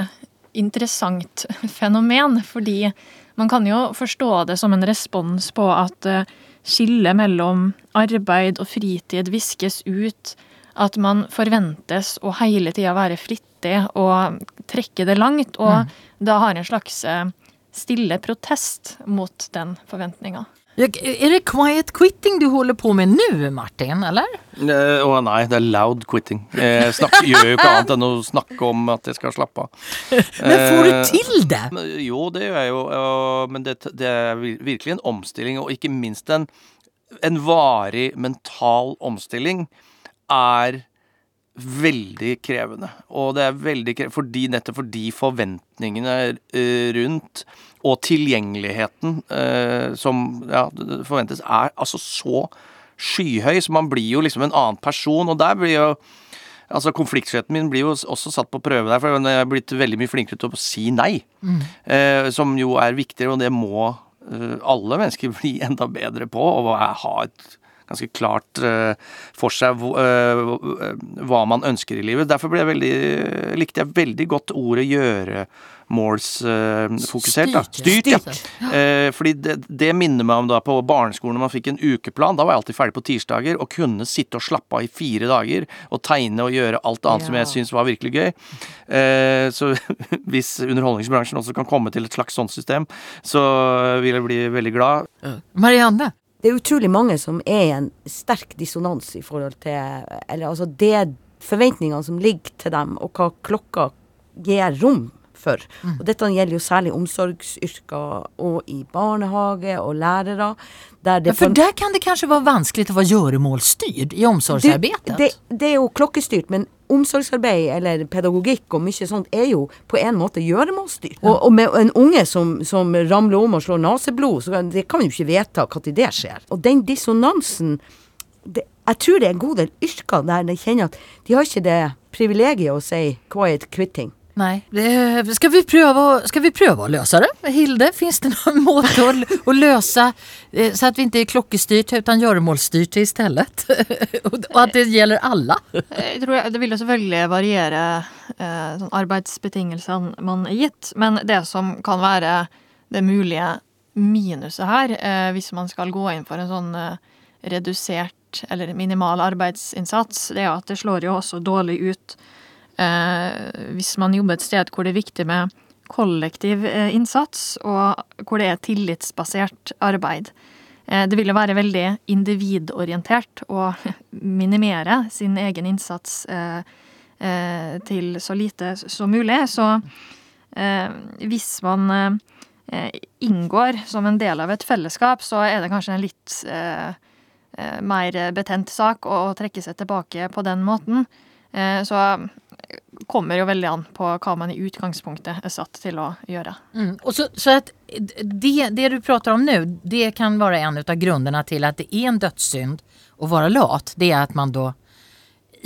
interessant fenomen, fordi man kan jo forstå det som en respons på at eh, skillet mellom arbeid og fritid viskes ut. At man forventes å hele tida være flittig og trekke det langt. Og da har en slags eh, stille protest mot den forventninga. Är det quiet quitting du holder på med nå, Martin, eller? Eh, Å nei, det er loud quitting. Jeg snakker, gjør jo ikke annet enn å snakke om at jeg skal slappe av. Men får du til det? men, Jo, det gjør jeg jo, og- men det, det er virkelig en omstilling, og ikke minst en, en varig mental omstilling er veldig krevende. Og det er veldig krevende fordi, nettopp fordi forventningene eh, rundt og tilgjengeligheten eh, som ja, forventes, er altså så skyhøy, så man blir jo liksom en annen person, og der blir jo Altså Konfliktskyheten min blir jo også satt på prøve der, for jeg er blitt veldig mye flinkere til å si nei. Mm. Eh, som jo er viktigere, og det må eh, alle mennesker bli enda bedre på. Og ha et ganske klart eh, for seg eh, hva man ønsker i livet. Derfor jeg veldig, likte jeg veldig godt ordet gjøremålsfokusert. Uh, Styrt, Styrt, ja. ja. Uh, fordi det, det minner meg om da på barneskolen når man fikk en ukeplan. Da var jeg alltid ferdig på tirsdager og kunne sitte og slappe av i fire dager og tegne og gjøre alt annet som jeg syntes var virkelig gøy. Uh, så hvis underholdningsbransjen også kan komme til et slags sånt system, så vil jeg bli veldig glad. Marianne? Det er utrolig mange som er i en sterk dissonans i forhold til Eller altså det forventningene som ligger til dem, og hva klokka gir rom for. Og dette gjelder jo særlig omsorgsyrker og i barnehage og lærere. Der det för på kan det kanskje være vanskelig å være gjøremålsstyrt i omsorgsarbetet. Det, det, det er jo klokkestyrt, men omsorgsarbeid eller pedagogikk og mye sånt er jo på en måte gjøremålsstyrt. Og, og med en unge som, som ramler om og slår neseblod, så kan, det kan man jo ikke vedta når det skjer. Og den dissonansen det, Jeg tror det er en god del yrker der de kjenner at de har ikke det privilegiet å si 'quiet quitting'. Nej, ska, vi pröva, ska vi pröva att lösa det? Hilde, finns det någon måte att, att lösa så att vi inte är klockestyrt utan göromålsstyrt istället? och att det gjelder alla? Jeg tror jeg- Det vil jo selvfølgelig variere eh, sånn arbeidsbetingelsene man er gitt, men det som kan være det mulige minuset her, eh, hvis man skal gå inn for en sånn eh, redusert eller minimal arbeidsinnsats, det er at det slår jo også dårlig ut hvis man jobber et sted hvor det er viktig med kollektiv eh, innsats, og hvor det er tillitsbasert arbeid. Eh, Det vil jo være veldig individorientert å minimere sin egen innsats eh, eh, til så lite som mulig. Så eh, hvis man eh, inngår som en del av et fellesskap, så er det kanskje en litt eh, eh, mer betent sak å trekke seg tilbake på den måten. Eh, Så kommer jo veldig an på hva man i utgangspunktet er satt til å gjøre. Mm. Och så, så att det, det du prater om nå, det kan være en av grunnene til at det er en dødssynd å være lat. Det er at man da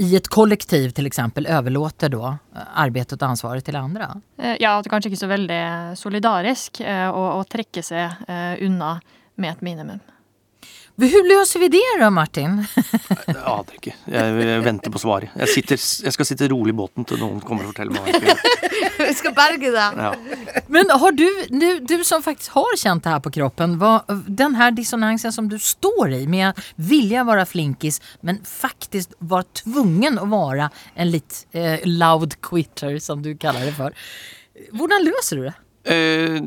i et kollektiv f.eks. overlater da arbeidet og ansvaret til andre? Eh, Ja, at det kanskje ikke er så veldig solidarisk eh, å, trekke seg eh, unna med et minimum. Hur løser vi det da, Martin? Jeg aner ikke. Jeg, venter på svaret. Jeg, sitter, jeg skal sitte rolig i båten til noen kommer og forteller meg hva jeg skal. Vi skal berge deg! Ja. Men har du, du, du som faktisk har kjent det her på kroppen, hva, den her dissonansen som du står i med vilja være flinkis men faktisk var tvungen å være en litt eh, loud quitter som du kaller det for. Hvordan løser du det? Eh,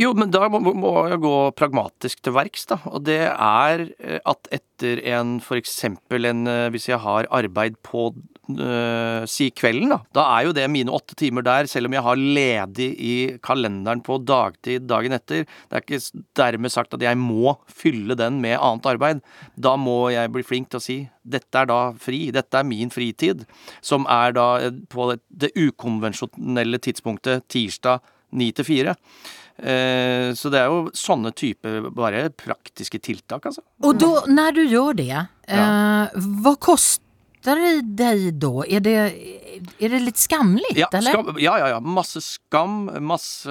jo, men da må, jeg gå pragmatisk til verks, da. Og det er eh, at etter en eksempel en eh, Hvis jeg har arbeid på uh, si kvelden, da. Da er jo det mine åtte timer der, selv om jeg har ledig i kalenderen på dagtid dagen etter. Det er ikke dermed sagt at jeg må fylle den med annet arbeid. Da må jeg bli flink til å si dette er da fri, dette er min fritid. Som er da på det ukonvensjonelle tidspunktet tirsdag 9 til 4. Eh, så det er jo sånne typer bare praktiske tiltak, altså. Og da, når du gjør det, eh, hva koster det deg da? Er det, er det litt skamlig, Ja, eller? skam, ja, ja, ja. Masse skam, masse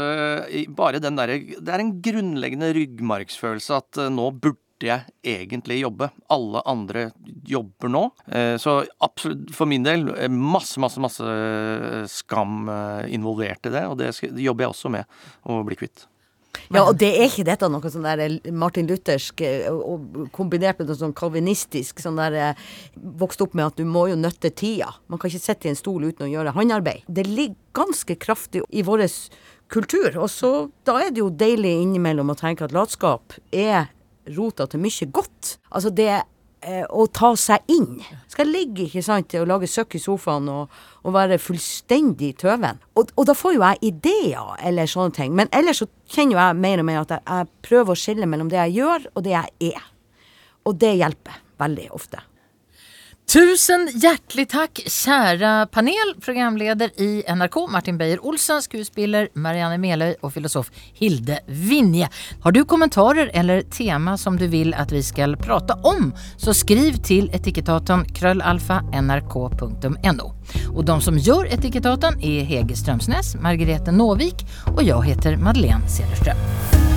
Bare den derre Det er en grunnleggende ryggmargsfølelse at eh, nå burde jeg egentlig jobbe. Alle andre jobber nå. Eh, Så absolutt, for min del, eh, masse, masse, masse eh, skam involvert i det. Og det jobber jeg også med å bli kvitt. Ja, og det er ikke dette noe sånn der Martin Luthersk kombinert med noe sånn kalvinistisk sånn der Vokst opp med at du må jo nøtte tida. Man kan ikke sitte i en stol uten å gjøre håndarbeid. Det ligger ganske kraftig i vår kultur. Og så da er det jo deilig innimellom å tenke at latskap er rota til mye godt. Altså det eh, å ta seg inn. Skal jeg ligge ikke sant, og lage søkk i sofaen og, og være fullstendig tøven. Og, og da får jo jeg ideer eller sånne ting. Men ellers så kjenner jo jeg mer og mer at jeg, jeg prøver å skille mellom det jeg gjør og det jeg er. Og det hjelper veldig ofte. Tusen hjertelig takk, kjære panel, programleder i NRK Martin Beyer-Olsen, skuespiller Marianne Meløy og filosof Hilde Vinje. Har du kommentarer eller tema som du vil at vi skal prate om, så skriv til etikettaten krøllalfa nrk.no. Og de som gjør etikettaten er Hege Strømsnes, Margrethe Nåvik og jeg heter Madeleine Cederström.